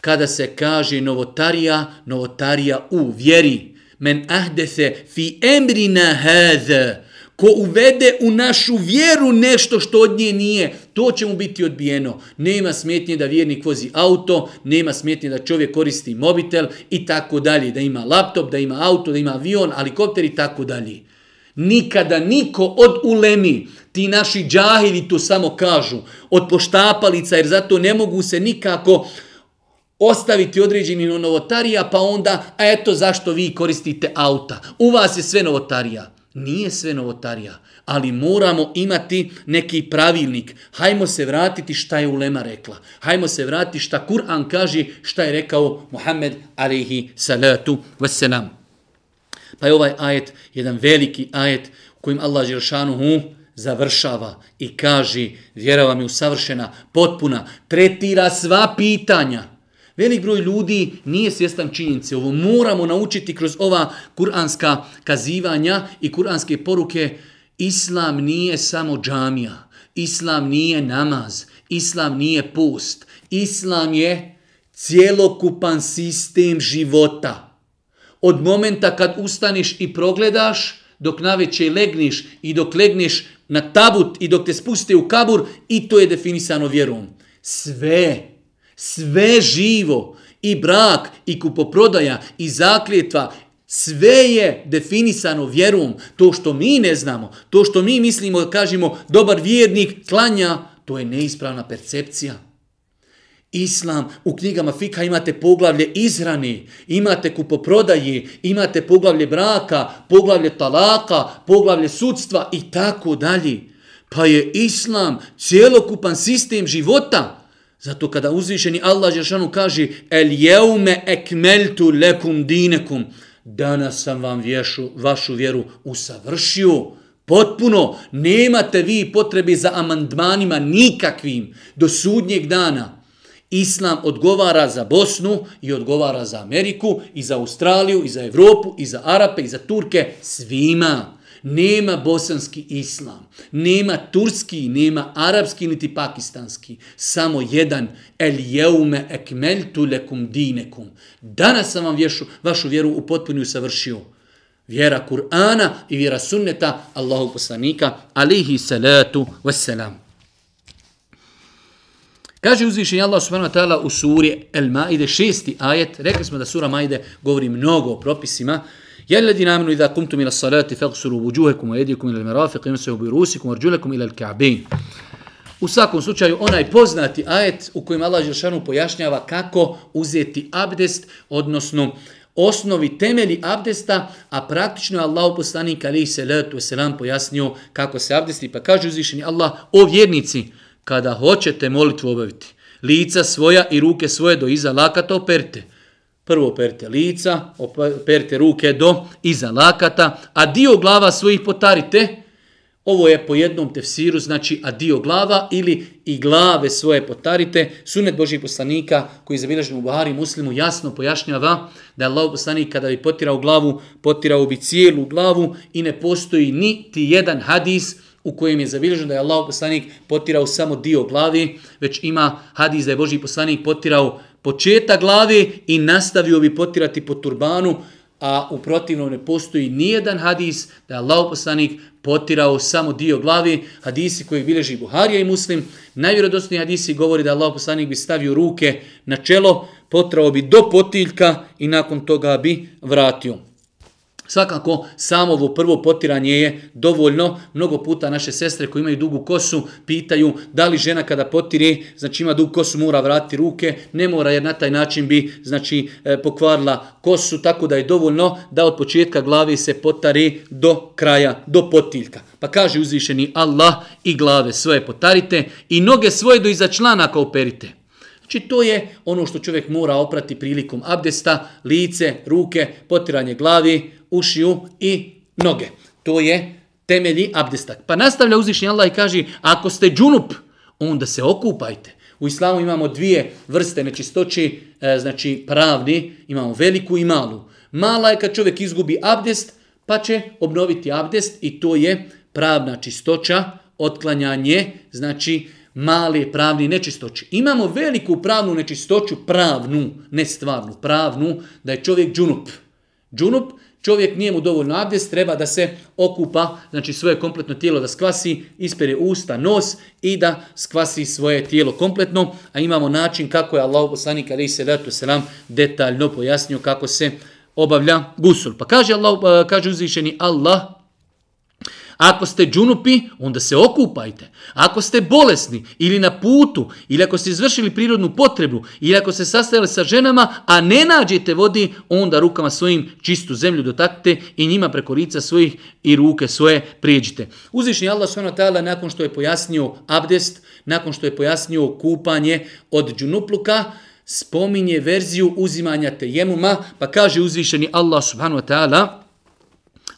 Kada se kaže novotarija, novotarija u vjeri, men ahdese fi emrina hadha, ko uvede u našu vjeru nešto što od nje nije, to će mu biti odbijeno. Nema smetnje da vjernik vozi auto, nema smetnje da čovjek koristi mobitel i tako dalje, da ima laptop, da ima auto, da ima avion, helikopter i tako dalje. Nikada niko od ulemi, ti naši džahili to samo kažu, od poštapalica, jer zato ne mogu se nikako ostaviti određeni novotarija, pa onda, a eto zašto vi koristite auta. U vas je sve novotarija. Nije sve novotarija, ali moramo imati neki pravilnik. Hajmo se vratiti šta je Ulema rekla. Hajmo se vratiti šta Kur'an kaže šta je rekao Muhammed alaihi salatu wasalam. Pa je ovaj ajet jedan veliki ajet u kojim Allah Želšanuhu završava i kaže vjera vam je usavršena, potpuna, tretira sva pitanja. Velik broj ljudi nije svjestan činjenice. Ovo moramo naučiti kroz ova kuranska kazivanja i kuranske poruke. Islam nije samo džamija. Islam nije namaz. Islam nije post. Islam je cjelokupan sistem života. Od momenta kad ustaneš i progledaš, dok naveče legniš i dok legniš na tabut i dok te spuste u kabur, i to je definisano vjerom. Sve sve živo, i brak, i kupoprodaja, i zakljetva, sve je definisano vjerom. To što mi ne znamo, to što mi mislimo da kažemo dobar vjernik klanja, to je neispravna percepcija. Islam, u knjigama Fika imate poglavlje izrani, imate kupoprodaje, imate poglavlje braka, poglavlje talaka, poglavlje sudstva i tako dalje. Pa je Islam cijelokupan sistem života. Zato kada uzvišeni Allah Žešanu kaže El jeume ekmeltu lekum dinekum Danas sam vam vješu, vašu vjeru usavršio. Potpuno. Nemate vi potrebe za amandmanima nikakvim do sudnjeg dana. Islam odgovara za Bosnu i odgovara za Ameriku i za Australiju i za Evropu i za Arape i za Turke. Svima. Nema bosanski islam, nema turski, nema arapski niti pakistanski. Samo jedan. El jeume ekmeltu lekum dinekum. Danas sam vam vješu, vašu vjeru u potpunju savršio. Vjera Kur'ana i vjera sunneta Allahog poslanika alihi salatu wassalam. Kaže uzvišenje Allah subhanahu wa ta'ala u suri El Maide, šesti ajet. Rekli smo da sura Maide govori mnogo o propisima يا الذين آمنوا إذا قمتم إلى الصلاة فاغسلوا وجوهكم وأيديكم إلى المرافق يمسحوا برؤوسكم وارجلكم إلى الكعبين U svakom slučaju, onaj poznati ajet u kojem Allah Žešanu pojašnjava kako uzeti abdest, odnosno osnovi temeli abdesta, a praktično je Allah poslanik alaihi salatu wasalam pojasnio kako se abdesti, pa kaže uzvišeni Allah, o vjernici, kada hoćete molitvu obaviti, lica svoja i ruke svoje do iza lakata operte, Prvo operite lica, operite ruke do iza lakata, a dio glava svojih potarite. Ovo je po jednom tefsiru, znači a dio glava ili i glave svoje potarite. Sunet Božih poslanika koji je zabilježen u Buhari muslimu jasno pojašnjava da je Allah poslanik kada bi potirao glavu, potirao bi cijelu glavu i ne postoji niti jedan hadis u kojem je zabilježeno da je Allah poslanik potirao samo dio glavi, već ima hadis da je Božji poslanik potirao početak glave i nastavio bi potirati po turbanu, a u protivnom ne postoji nijedan hadis da je Allah poslanik potirao samo dio glavi. Hadisi koji bilježi Buharija i Muslim, najvjerodostniji hadisi govori da Allah poslanik bi stavio ruke na čelo, potrao bi do potiljka i nakon toga bi vratio. Svakako, samo ovo prvo potiranje je dovoljno. Mnogo puta naše sestre koji imaju dugu kosu pitaju da li žena kada potire, znači ima dugu kosu, mora vratiti ruke. Ne mora jer na taj način bi znači, e, pokvarila kosu, tako da je dovoljno da od početka glave se potari do kraja, do potiljka. Pa kaže uzvišeni Allah i glave svoje potarite i noge svoje do iza članaka operite. Znači to je ono što čovjek mora oprati prilikom abdesta, lice, ruke, potiranje glavi, ušiju i noge. To je temelji abdesta. Pa nastavlja uzvišnji Allah i kaže, ako ste džunup, onda se okupajte. U islamu imamo dvije vrste nečistoći, e, znači pravni, imamo veliku i malu. Mala je kad čovjek izgubi abdest, pa će obnoviti abdest i to je pravna čistoća, otklanjanje, znači male pravni nečistoći. Imamo veliku pravnu nečistoću, pravnu, ne stvarnu, pravnu, da je čovjek džunup. Džunup, čovjek nije mu dovoljno abdest, treba da se okupa, znači svoje kompletno tijelo da skvasi, ispere usta, nos i da skvasi svoje tijelo kompletno. A imamo način kako je Allah poslanik ali se datu selam detaljno pojasnio kako se obavlja gusul. Pa kaže Allah, eh, kaže uzvišeni Allah, Ako ste džunupi, onda se okupajte. Ako ste bolesni ili na putu, ili ako ste izvršili prirodnu potrebu, ili ako se sastajali sa ženama, a ne nađete vodi, onda rukama svojim čistu zemlju dotaknite i njima preko lica svojih i ruke svoje prijeđite. Uzvišnji Allah s.w.t. nakon što je pojasnio abdest, nakon što je pojasnio kupanje od džunupluka, spominje verziju uzimanja tejemuma, pa kaže uzvišeni Allah subhanahu wa ta'ala,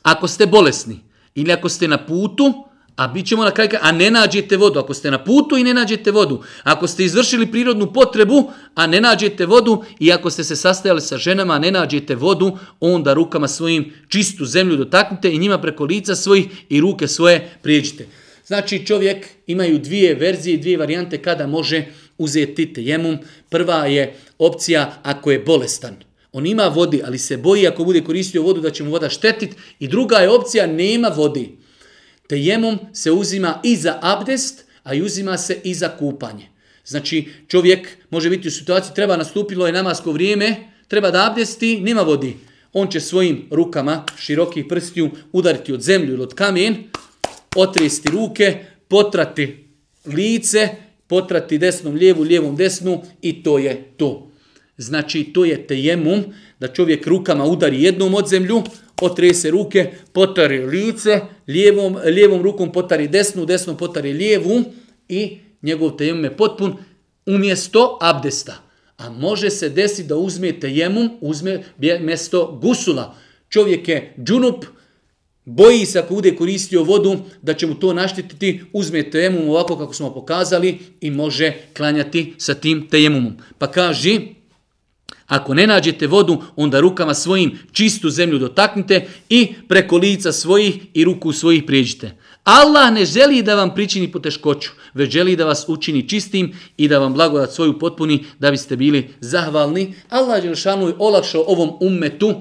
ako ste bolesni, ili ako ste na putu, a bit ćemo na kraju, a ne nađete vodu, ako ste na putu i ne nađete vodu, ako ste izvršili prirodnu potrebu, a ne nađete vodu, i ako ste se sastajali sa ženama, a ne nađete vodu, onda rukama svojim čistu zemlju dotaknite i njima preko lica svojih i ruke svoje prijeđite. Znači čovjek imaju dvije verzije, dvije varijante kada može uzeti tejemum. Prva je opcija ako je bolestan. On ima vodi, ali se boji ako bude koristio vodu da će mu voda štetit. I druga je opcija, nema vodi. Tejemom se uzima i za abdest, a i uzima se i za kupanje. Znači, čovjek može biti u situaciji, treba nastupilo je namasko vrijeme, treba da abdesti, nema vodi. On će svojim rukama, širokih prstiju, udariti od zemlju ili od kamen, otresti ruke, potrati lice, potrati desnom lijevu, lijevom desnu i to je to. Znači, to je tejemum, da čovjek rukama udari jednom od zemlju, otrese ruke, potari lice, lijevom, lijevom rukom potari desnu, desnom potari lijevu i njegov tejemum je potpun umjesto abdesta. A može se desiti da uzme tejemum, uzme mjesto gusula. Čovjek je džunup, boji se ako bude koristio vodu da će mu to naštititi, uzme tejemum ovako kako smo pokazali i može klanjati sa tim tejemumom. Pa kaži, Ako ne nađete vodu, onda rukama svojim čistu zemlju dotaknite i preko lica svojih i ruku svojih prijeđite. Allah ne želi da vam pričini poteškoću, već želi da vas učini čistim i da vam blagodat svoju potpuni da biste bili zahvalni. Allah je olakšao ovom ummetu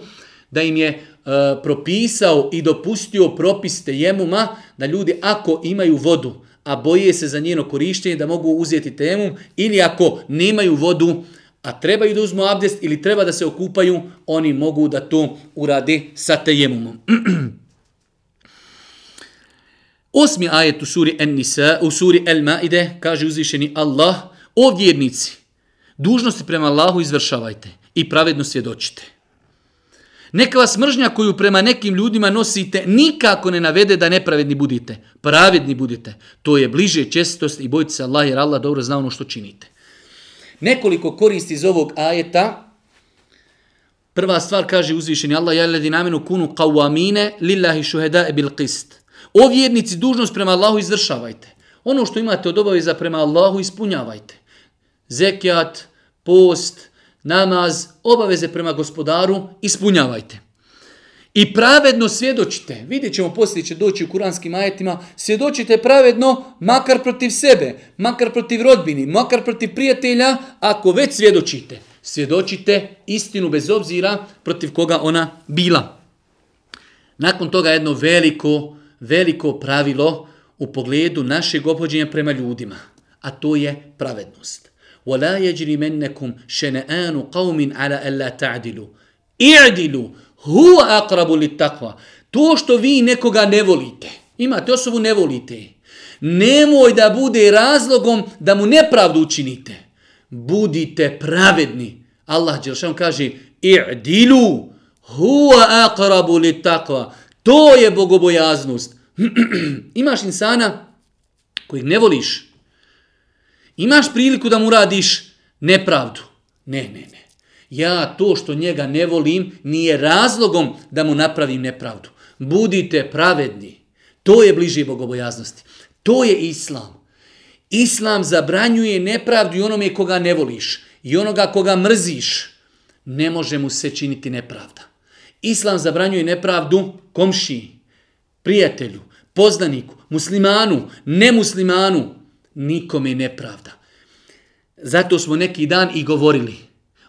da im je uh, propisao i dopustio propiste jemuma da ljudi ako imaju vodu, a boje se za njeno korištenje da mogu uzeti temum ili ako nemaju vodu, a trebaju da uzmu abdest ili treba da se okupaju, oni mogu da to urade sa tejemumom. <clears throat> Osmi ajet u suri En-Nisa, u suri El-Maide, kaže uzvišeni Allah, o vjernici, dužnosti prema Allahu izvršavajte i pravedno svjedočite. Neka vas mržnja koju prema nekim ljudima nosite nikako ne navede da nepravedni budite. Pravedni budite. To je bliže čestost i bojite se Allah jer Allah dobro zna ono što činite nekoliko koristi iz ovog ajeta. Prva stvar kaže uzvišeni Allah, ja ledi namenu kunu qawamine lillahi shuhada bil qist. O vjernici, dužnost prema Allahu izvršavajte. Ono što imate od obaveza prema Allahu ispunjavajte. Zekijat, post, namaz, obaveze prema gospodaru ispunjavajte I pravedno svjedočite. Vidjet ćemo poslije će doći u kuranskim ajetima. Svjedočite pravedno makar protiv sebe, makar protiv rodbini, makar protiv prijatelja, ako već svjedočite. Svjedočite istinu bez obzira protiv koga ona bila. Nakon toga jedno veliko, veliko pravilo u pogledu našeg obhođenja prema ljudima. A to je pravednost. وَلَا يَجْرِ مَنَّكُمْ شَنَآنُ قَوْمٍ عَلَى أَلَّا تَعْدِلُوا اِعْدِلُوا huwa akrabu li takva. To što vi nekoga ne volite, imate osobu ne volite, nemoj da bude razlogom da mu nepravdu učinite. Budite pravedni. Allah Đelšan kaže, i'dilu huwa akrabu li takva. To je bogobojaznost. <clears throat> Imaš insana kojeg ne voliš. Imaš priliku da mu radiš nepravdu. Ne, ne, ne ja to što njega ne volim nije razlogom da mu napravim nepravdu. Budite pravedni. To je bliže bogobojaznosti. To je islam. Islam zabranjuje nepravdu i onome koga ne voliš. I onoga koga mrziš. Ne može mu se činiti nepravda. Islam zabranjuje nepravdu komšiji, prijatelju, poznaniku, muslimanu, nemuslimanu. Nikome nepravda. Zato smo neki dan i govorili.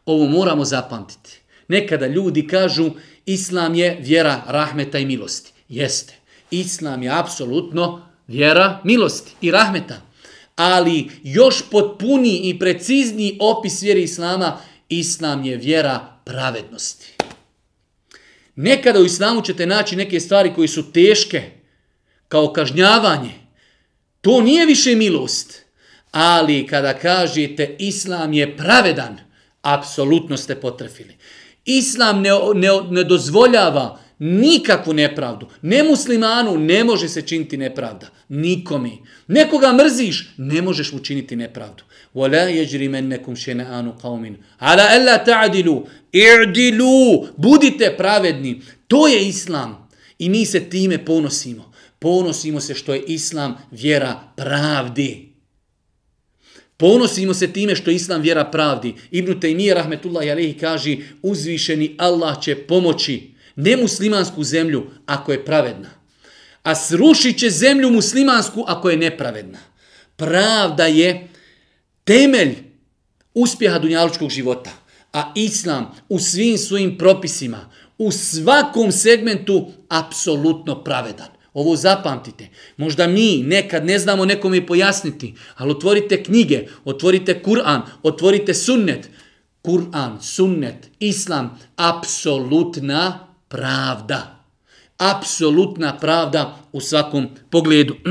Ovo moramo zapamtiti. Nekada ljudi kažu Islam je vjera rahmeta i milosti. Jeste. Islam je apsolutno vjera milosti i rahmeta. Ali još potpuni i precizni opis vjere Islama, Islam je vjera pravednosti. Nekada u Islamu ćete naći neke stvari koji su teške, kao kažnjavanje. To nije više milost. Ali kada kažete Islam je pravedan, apsolutno ste potrefili. Islam ne, ne, ne dozvoljava nikakvu nepravdu. Ne muslimanu ne može se činiti nepravda. Nikome. Nekoga mrziš, ne možeš mu činiti nepravdu. وَلَا يَجْرِمَنَّكُمْ شَنَآنُ قَوْمٍ عَلَا أَلَّا تَعْدِلُوا اِعْدِلُوا Budite pravedni. To je Islam. I mi se time ponosimo. Ponosimo se što je Islam vjera pravdi. Ponosimo se time što Islam vjera pravdi. Ibn Taymiye rahmetullahi alejhi kaže uzvišeni Allah će pomoći nemuslimansku zemlju ako je pravedna. A srušit će zemlju muslimansku ako je nepravedna. Pravda je temelj uspjeha dunjalučkog života. A Islam u svim svojim propisima, u svakom segmentu, apsolutno pravedan. Ovo zapamtite. Možda mi nekad ne znamo nekome pojasniti, ali otvorite knjige, otvorite Kur'an, otvorite sunnet. Kur'an, sunnet, islam, apsolutna pravda. Apsolutna pravda u svakom pogledu. <clears throat>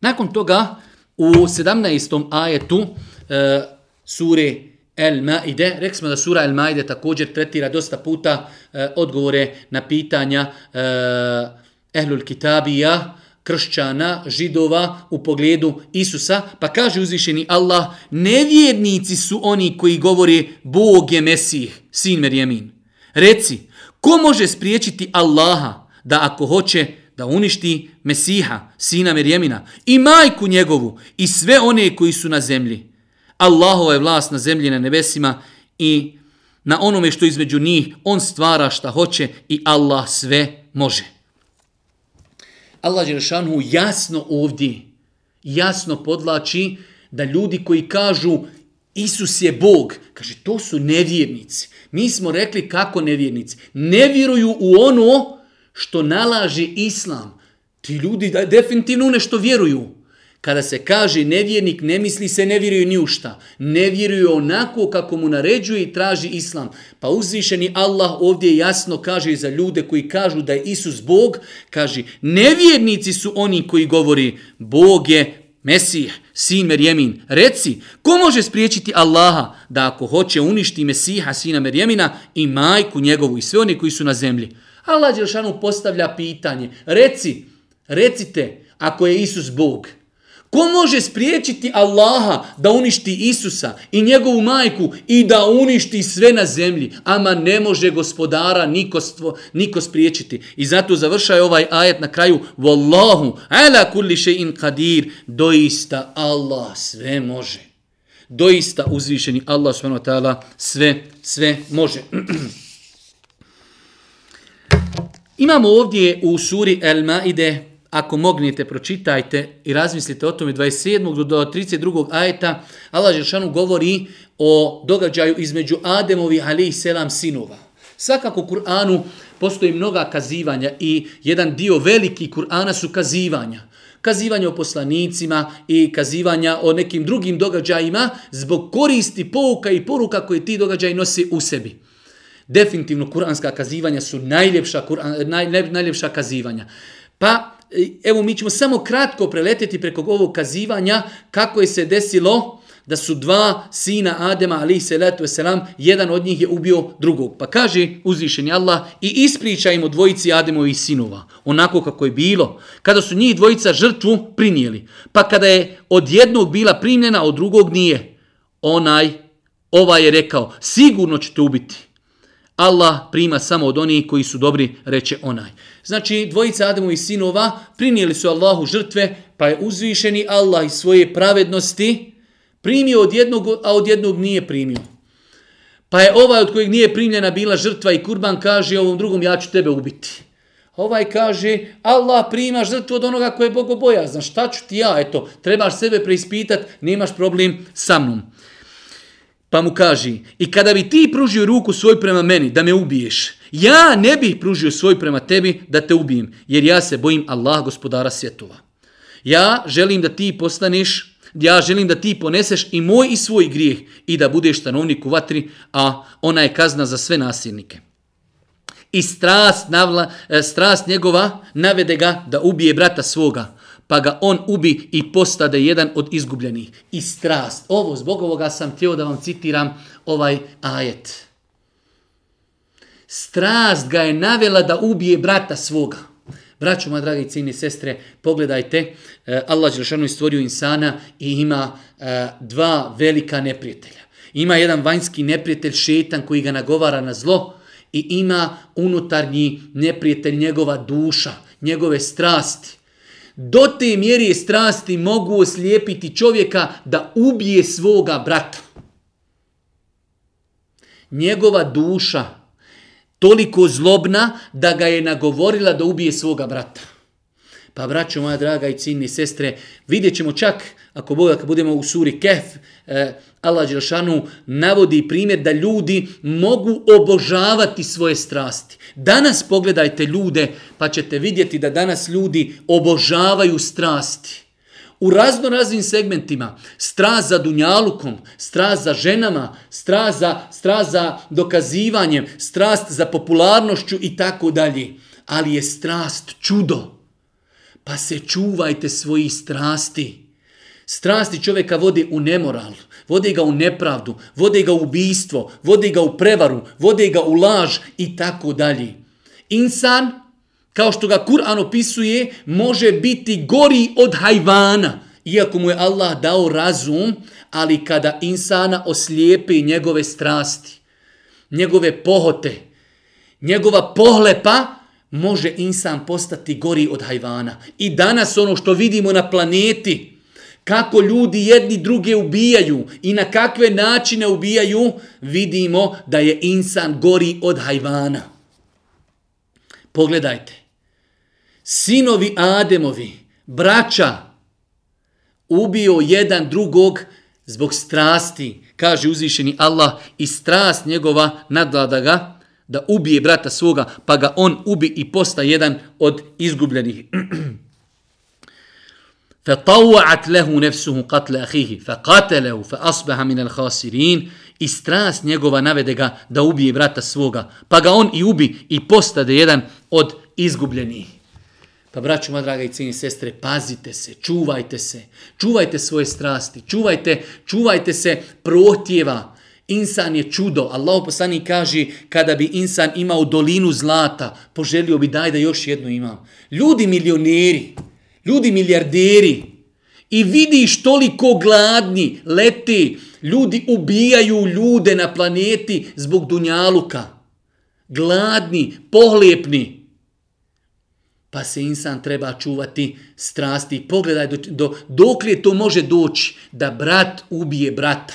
Nakon toga, u 17. ajetu e, sure El Maide, rekli smo da sura El Maide također tretira dosta puta e, odgovore na pitanja e, Ehlul Kitabija, kršćana, židova u pogledu Isusa, pa kaže uzvišeni Allah, nevjernici su oni koji govori Bog je Mesih, sin Merjemin. Reci, ko može spriječiti Allaha da ako hoće da uništi Mesiha, sina Merjemina, i majku njegovu, i sve one koji su na zemlji? Allahova je vlast na zemlji na nebesima i na onome što između njih on stvara šta hoće i Allah sve može. Allah Đerašanu jasno ovdje, jasno podlači da ljudi koji kažu Isus je Bog, kaže to su nevjernici. Mi smo rekli kako nevjernici. Ne vjeruju u ono što nalaže Islam. Ti ljudi definitivno nešto vjeruju. Kada se kaže nevjernik, ne misli se ne vjeruju ni u šta. Ne vjeruju onako kako mu naređuje i traži islam. Pa uzvišeni Allah ovdje jasno kaže za ljude koji kažu da je Isus Bog, kaže nevjernici su oni koji govori Bog je Mesih, sin Merjemin. Reci, ko može spriječiti Allaha da ako hoće uništi Mesiha, sina Merjemina i majku njegovu i sve oni koji su na zemlji? Allah Đelšanu postavlja pitanje. Reci, recite, ako je Isus Bog, Ko može spriječiti Allaha da uništi Isusa i njegovu majku i da uništi sve na zemlji? Ama ne može gospodara niko, stvo, niko spriječiti. I zato završaj ovaj ajet na kraju. Wallahu ala kulli še'in qadir. Doista Allah sve može. Doista uzvišeni Allah subhanahu wa ta'ala sve, sve može. <clears throat> Imamo ovdje u suri El Maide ako mognete, pročitajte i razmislite o tome 27. do 32. ajeta, Allah Žešanu govori o događaju između Ademovi alaih selam sinova. Svakako u Kur'anu postoji mnoga kazivanja i jedan dio veliki Kur'ana su kazivanja. Kazivanja o poslanicima i kazivanja o nekim drugim događajima zbog koristi pouka i poruka koje ti događaji nosi u sebi. Definitivno kuranska kazivanja su najljepša, naj, najljepša kazivanja. Pa evo mi ćemo samo kratko preleteti preko ovog kazivanja kako je se desilo da su dva sina Adema ali se letu selam jedan od njih je ubio drugog. Pa kaže uzvišeni Allah i ispričajmo dvojici Ademovih sinova onako kako je bilo kada su njih dvojica žrtvu prinijeli. Pa kada je od jednog bila primljena od drugog nije. Onaj Ovaj je rekao, sigurno ćete ubiti. Allah prima samo od onih koji su dobri, reče onaj. Znači, dvojica Adamovih sinova prinijeli su Allahu žrtve, pa je uzvišeni Allah iz svoje pravednosti primio od jednog, a od jednog nije primio. Pa je ovaj od kojeg nije primljena bila žrtva i kurban kaže ovom drugom ja ću tebe ubiti. Ovaj kaže Allah prima žrtvu od onoga koje je bogobojazan. Šta ću ti ja? Eto, trebaš sebe preispitati, nemaš problem sa mnom. Pa mu kaži, i kada bi ti pružio ruku svoj prema meni da me ubiješ, ja ne bih pružio svoj prema tebi da te ubijem, jer ja se bojim Allah gospodara svjetova. Ja želim da ti postaneš, ja želim da ti poneseš i moj i svoj grijeh i da budeš stanovnik u vatri, a ona je kazna za sve nasilnike. I strast, navla, e, strast njegova navede ga da ubije brata svoga, pa ga on ubi i postade jedan od izgubljenih. I strast. Ovo, zbog ovoga sam htio da vam citiram ovaj ajet. Strast ga je navela da ubije brata svoga. Braćo, moja dragi cijeni sestre, pogledajte, eh, Allah Đelšanu je stvorio insana i ima eh, dva velika neprijatelja. Ima jedan vanjski neprijatelj, šetan, koji ga nagovara na zlo i ima unutarnji neprijatelj, njegova duša, njegove strasti. Do te mjere strasti mogu oslijepiti čovjeka da ubije svoga brata. Njegova duša toliko zlobna da ga je nagovorila da ubije svoga brata. Pa braćo moja draga i cini sestre, vidjet ćemo čak, ako Boga, kad budemo u suri Kef, eh, Allah Đelšanu navodi primjer da ljudi mogu obožavati svoje strasti. Danas pogledajte ljude, pa ćete vidjeti da danas ljudi obožavaju strasti. U razno raznim segmentima, strast za dunjalukom, strast za ženama, strast za, strast za dokazivanjem, strast za popularnošću i tako dalje. Ali je strast čudo. Pa se čuvajte svojih strasti. Strasti čovjeka vode u nemoral, vode ga u nepravdu, vode ga u ubijstvo, vode ga u prevaru, vode ga u laž i tako dalje. Insan, kao što ga Kur'an opisuje, može biti gori od hajvana, iako mu je Allah dao razum, ali kada insana oslijepi njegove strasti, njegove pohote, njegova pohlepa, može insan postati gori od hajvana. I danas ono što vidimo na planeti, kako ljudi jedni druge ubijaju i na kakve načine ubijaju, vidimo da je insan gori od hajvana. Pogledajte. Sinovi Ademovi, braća, ubio jedan drugog zbog strasti, kaže uzvišeni Allah, i strast njegova nadlada ga, da ubije brata svoga, pa ga on ubi i posta jedan od izgubljenih. فطوعت له نفسه قتل أخيه فقتله فأصبح من الخاسرين i strast njegova navede ga da ubije brata svoga, pa ga on i ubi i postade jedan od izgubljenih. Pa braću, moja draga i cijeni sestre, pazite se, čuvajte se, čuvajte svoje strasti, čuvajte, čuvajte se protjeva. Insan je čudo. Allah poslani kaže, kada bi insan imao dolinu zlata, poželio bi daj da još jednu imam. Ljudi milioneri, ljudi milijarderi, i vidiš toliko gladni, leti, ljudi ubijaju ljude na planeti zbog dunjaluka. Gladni, pohlepni. Pa se insan treba čuvati strasti. Pogledaj do, do, dok li to može doći da brat ubije brata.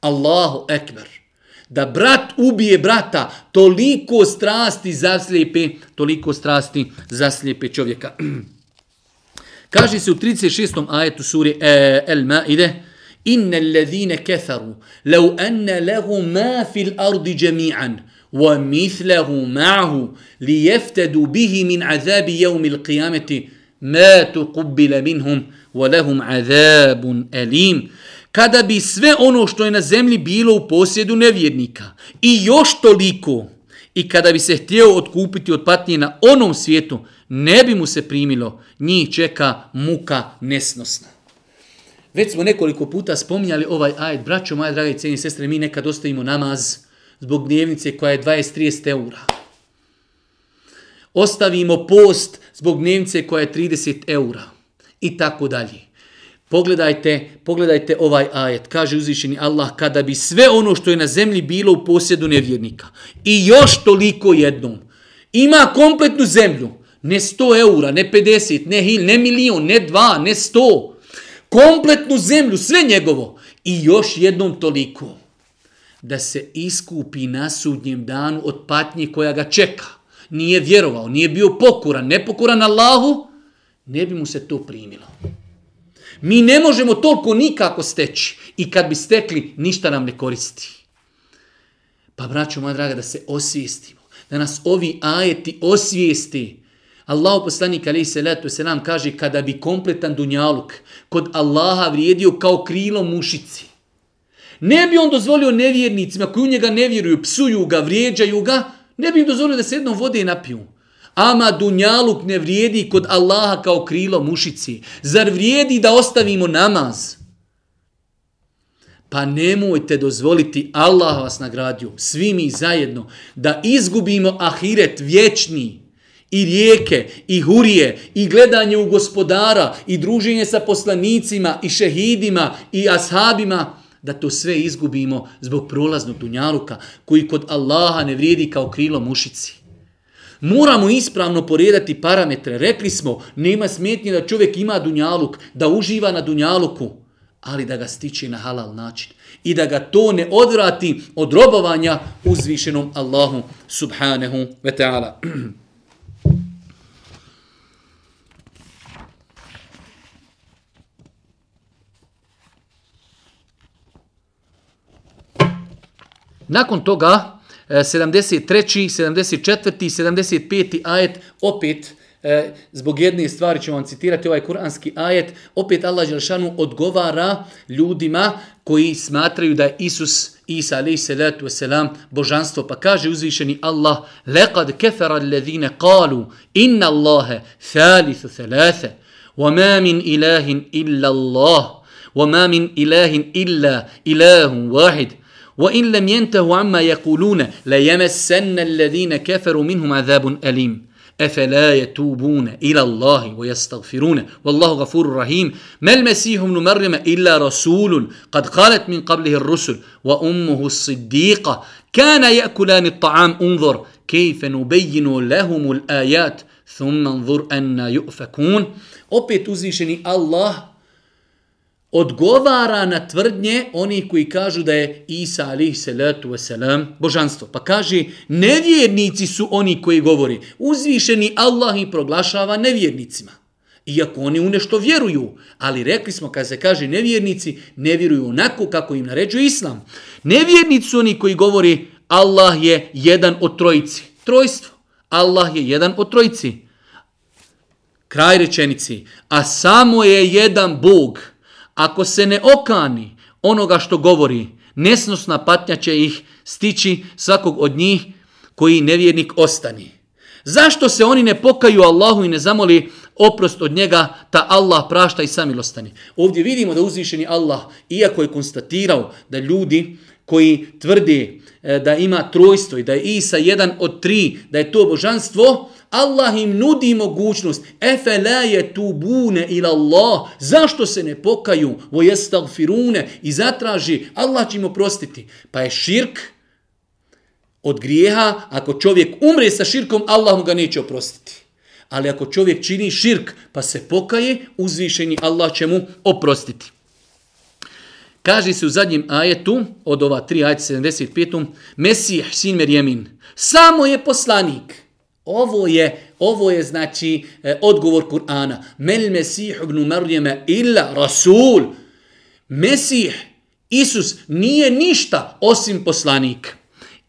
Allahu ekber. Da brat ubije brata, toliko strasti zaslijepe, toliko strasti zaslijepe čovjeka. <clears throat> Kaže se u 36. ajetu suri e, El Maide, Inna alladhina kafaru law anna lahum ma fil ardi jami'an wa mithluhu ma'ahu liyaftadu bihi min azabi yawm al-qiyamati ma tuqbila minhum wa lahum azabun alim kada bi sve ono što je na zemlji bilo u posjedu nevjernika i još toliko i kada bi se htio otkupiti od patnje na onom svijetu ne bi mu se primilo, njih čeka muka nesnosna. Već smo nekoliko puta spominjali ovaj ajd, braćo moje drage i sestre, mi nekad ostavimo namaz zbog dnevnice koja je 20-30 eura. Ostavimo post zbog dnevnice koja je 30 eura i tako dalje. Pogledajte, pogledajte ovaj ajet. Kaže uzvišeni Allah, kada bi sve ono što je na zemlji bilo u posjedu nevjernika i još toliko jednom, ima kompletnu zemlju, ne 100 eura, ne 50, ne hil, ne milion, ne 2, ne 100, kompletnu zemlju, sve njegovo i još jednom toliko, da se iskupi na sudnjem danu od patnje koja ga čeka. Nije vjerovao, nije bio pokuran, nepokuran Allahu, ne bi mu se to primilo. Mi ne možemo toliko nikako steći i kad bi stekli, ništa nam ne koristi. Pa braćo moja draga, da se osvijestimo, da nas ovi ajeti osvijesti. Allah poslanik alaih salatu nam kaže kada bi kompletan dunjaluk kod Allaha vrijedio kao krilo mušici. Ne bi on dozvolio nevjernicima koji u njega ne vjeruju, psuju ga, vrijeđaju ga, ne bi im dozvolio da se jednom vode i napiju. Ama dunjaluk ne vrijedi kod Allaha kao krilo mušici. Zar vrijedi da ostavimo namaz? Pa nemojte dozvoliti, Allah vas nagradio, svi mi zajedno, da izgubimo ahiret vječni i rijeke, i hurije, i gledanje u gospodara, i druženje sa poslanicima, i šehidima, i ashabima, da to sve izgubimo zbog prolaznog dunjaluka, koji kod Allaha ne vrijedi kao krilo mušici. Moramo ispravno poredati parametre. Rekli smo, nema smetnje da čovjek ima dunjaluk, da uživa na dunjaluku, ali da ga stiče na halal način. I da ga to ne odvrati od robovanja uzvišenom Allahu subhanahu wa ta'ala. <clears throat> Nakon toga, 73. 74. 75. ajet opet e, zbog jedne stvari ću vam citirati ovaj kuranski ajet, opet Allah Đelšanu odgovara ljudima koji smatraju da je Isus Isa alaih salatu wasalam božanstvo. Pa kaže uzvišeni Allah لَقَدْ كَفَرَ الَّذِينَ قَالُوا إِنَّ اللَّهَ ثَالِثُ ثَلَاثَ وَمَا مِنْ إِلَهٍ إِلَّا اللَّهِ وَمَا مِنْ إِلَهٍ إِلَّا إِلَهٌ وَاحِدٌ وإن لم ينتهوا عما يقولون ليمسن الذين كفروا منهم عذاب أليم. أفلا يتوبون إلى الله ويستغفرون؟ والله غفور رحيم. ما المسيح ابن مريم إلا رسول قد قالت من قبله الرسل وأمه الصديقة كان يأكلان الطعام انظر كيف نبين لهم الآيات ثم انظر أن يؤفكون. Opet uzvišeni Allah odgovara na tvrdnje oni koji kažu da je Isa alih salatu wasalam božanstvo. Pa kaže, nevjernici su oni koji govori. Uzvišeni Allah i proglašava nevjernicima. Iako oni u nešto vjeruju. Ali rekli smo, kad se kaže nevjernici, ne vjeruju onako kako im naređuje Islam. Nevjernici su oni koji govori Allah je jedan od trojici. Trojstvo. Allah je jedan od trojici. Kraj rečenici. A samo je jedan Bog. Ako se ne okani onoga što govori, nesnosna patnja će ih stići svakog od njih koji nevjernik ostani. Zašto se oni ne pokaju Allahu i ne zamoli oprost od njega, ta Allah prašta i samilostani. Ovdje vidimo da uzvišeni Allah, iako je konstatirao da ljudi koji tvrde e, da ima trojstvo i da je Isa jedan od tri, da je to božanstvo, Allah im nudi mogućnost. Efe la je tubune ila Allah. Zašto se ne pokaju? Vo jestagfirune. I zatraži. Allah će im oprostiti. Pa je širk od grijeha. Ako čovjek umre sa širkom, Allah mu ga neće oprostiti. Ali ako čovjek čini širk pa se pokaje, uzvišeni Allah će mu oprostiti. Kaže se u zadnjem ajetu, od ova 3 ajeta 75. Mesih sin Merjemin. Samo je poslanik. Ovo je, ovo je znači e, odgovor Kur'ana. Mel Mesih ibn Marjeme illa Rasul. Mesih, Isus, nije ništa osim poslanik.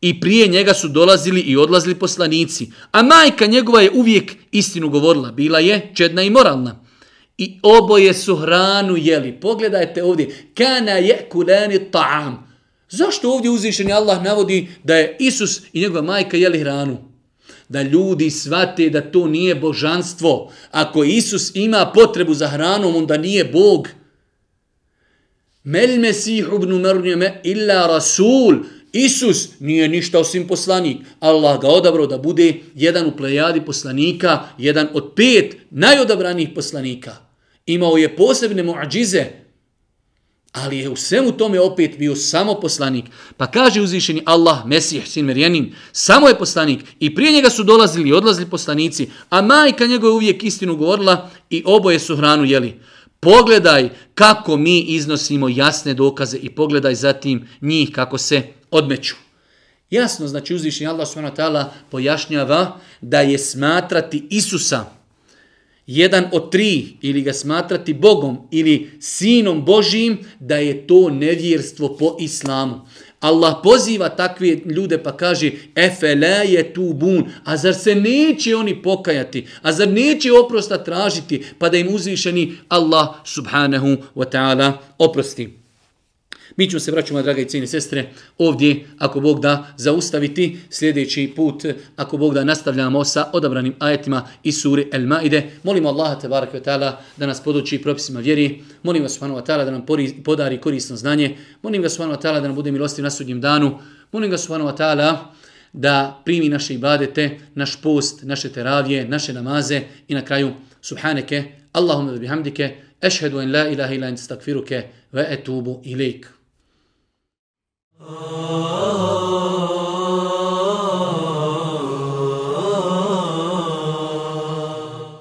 I prije njega su dolazili i odlazili poslanici. A majka njegova je uvijek istinu govorila. Bila je čedna i moralna. I oboje su hranu jeli. Pogledajte ovdje. Kana je kulani ta'am. Zašto ovdje uzvišeni Allah navodi da je Isus i njegova majka jeli hranu? Da ljudi svate da to nije božanstvo. Ako Isus ima potrebu za hranom, onda nije Bog. Mel mesih ibn Marnjeme illa rasul. Isus nije ništa osim poslanik. Allah ga odabrao da bude jedan u plejadi poslanika, jedan od pet najodabranih poslanika. imao je posebne muadžize, ali je u svemu tome opet bio samo poslanik. Pa kaže uzvišeni Allah, Mesih, sin Merjanin, samo je poslanik i prije njega su dolazili i odlazili poslanici, a majka njegove uvijek istinu govorila i oboje su hranu jeli. Pogledaj kako mi iznosimo jasne dokaze i pogledaj zatim njih kako se odmeću. Jasno, znači uzvišeni Allah s.w.t. pojašnjava da je smatrati Isusa jedan od tri ili ga smatrati Bogom ili sinom Božijim, da je to nevjerstvo po islamu. Allah poziva takve ljude pa kaže efele je tu bun, a zar se neće oni pokajati, a zar neće oprosta tražiti pa da im uzvišeni Allah subhanahu wa ta'ala oprosti. Mi ćemo se vraćati, moja draga i cijene sestre, ovdje, ako Bog da, zaustaviti sljedeći put, ako Bog da, nastavljamo sa odabranim ajetima iz suri El Maide. Molimo Allaha te barak ta'ala da nas poduči propisima vjeri. Molim vas subhanahu wa ta'ala da nam podari korisno znanje. Molim vas subhanahu wa ta'ala da nam bude milostiv na sudnjem danu. Molim vas subhanahu wa ta'ala da primi naše ibadete, naš post, naše teravije, naše namaze i na kraju subhaneke, Allahumma bihamdike, ešhedu en la ilaha ila in stakfiruke, ve etubu ilik. Oh.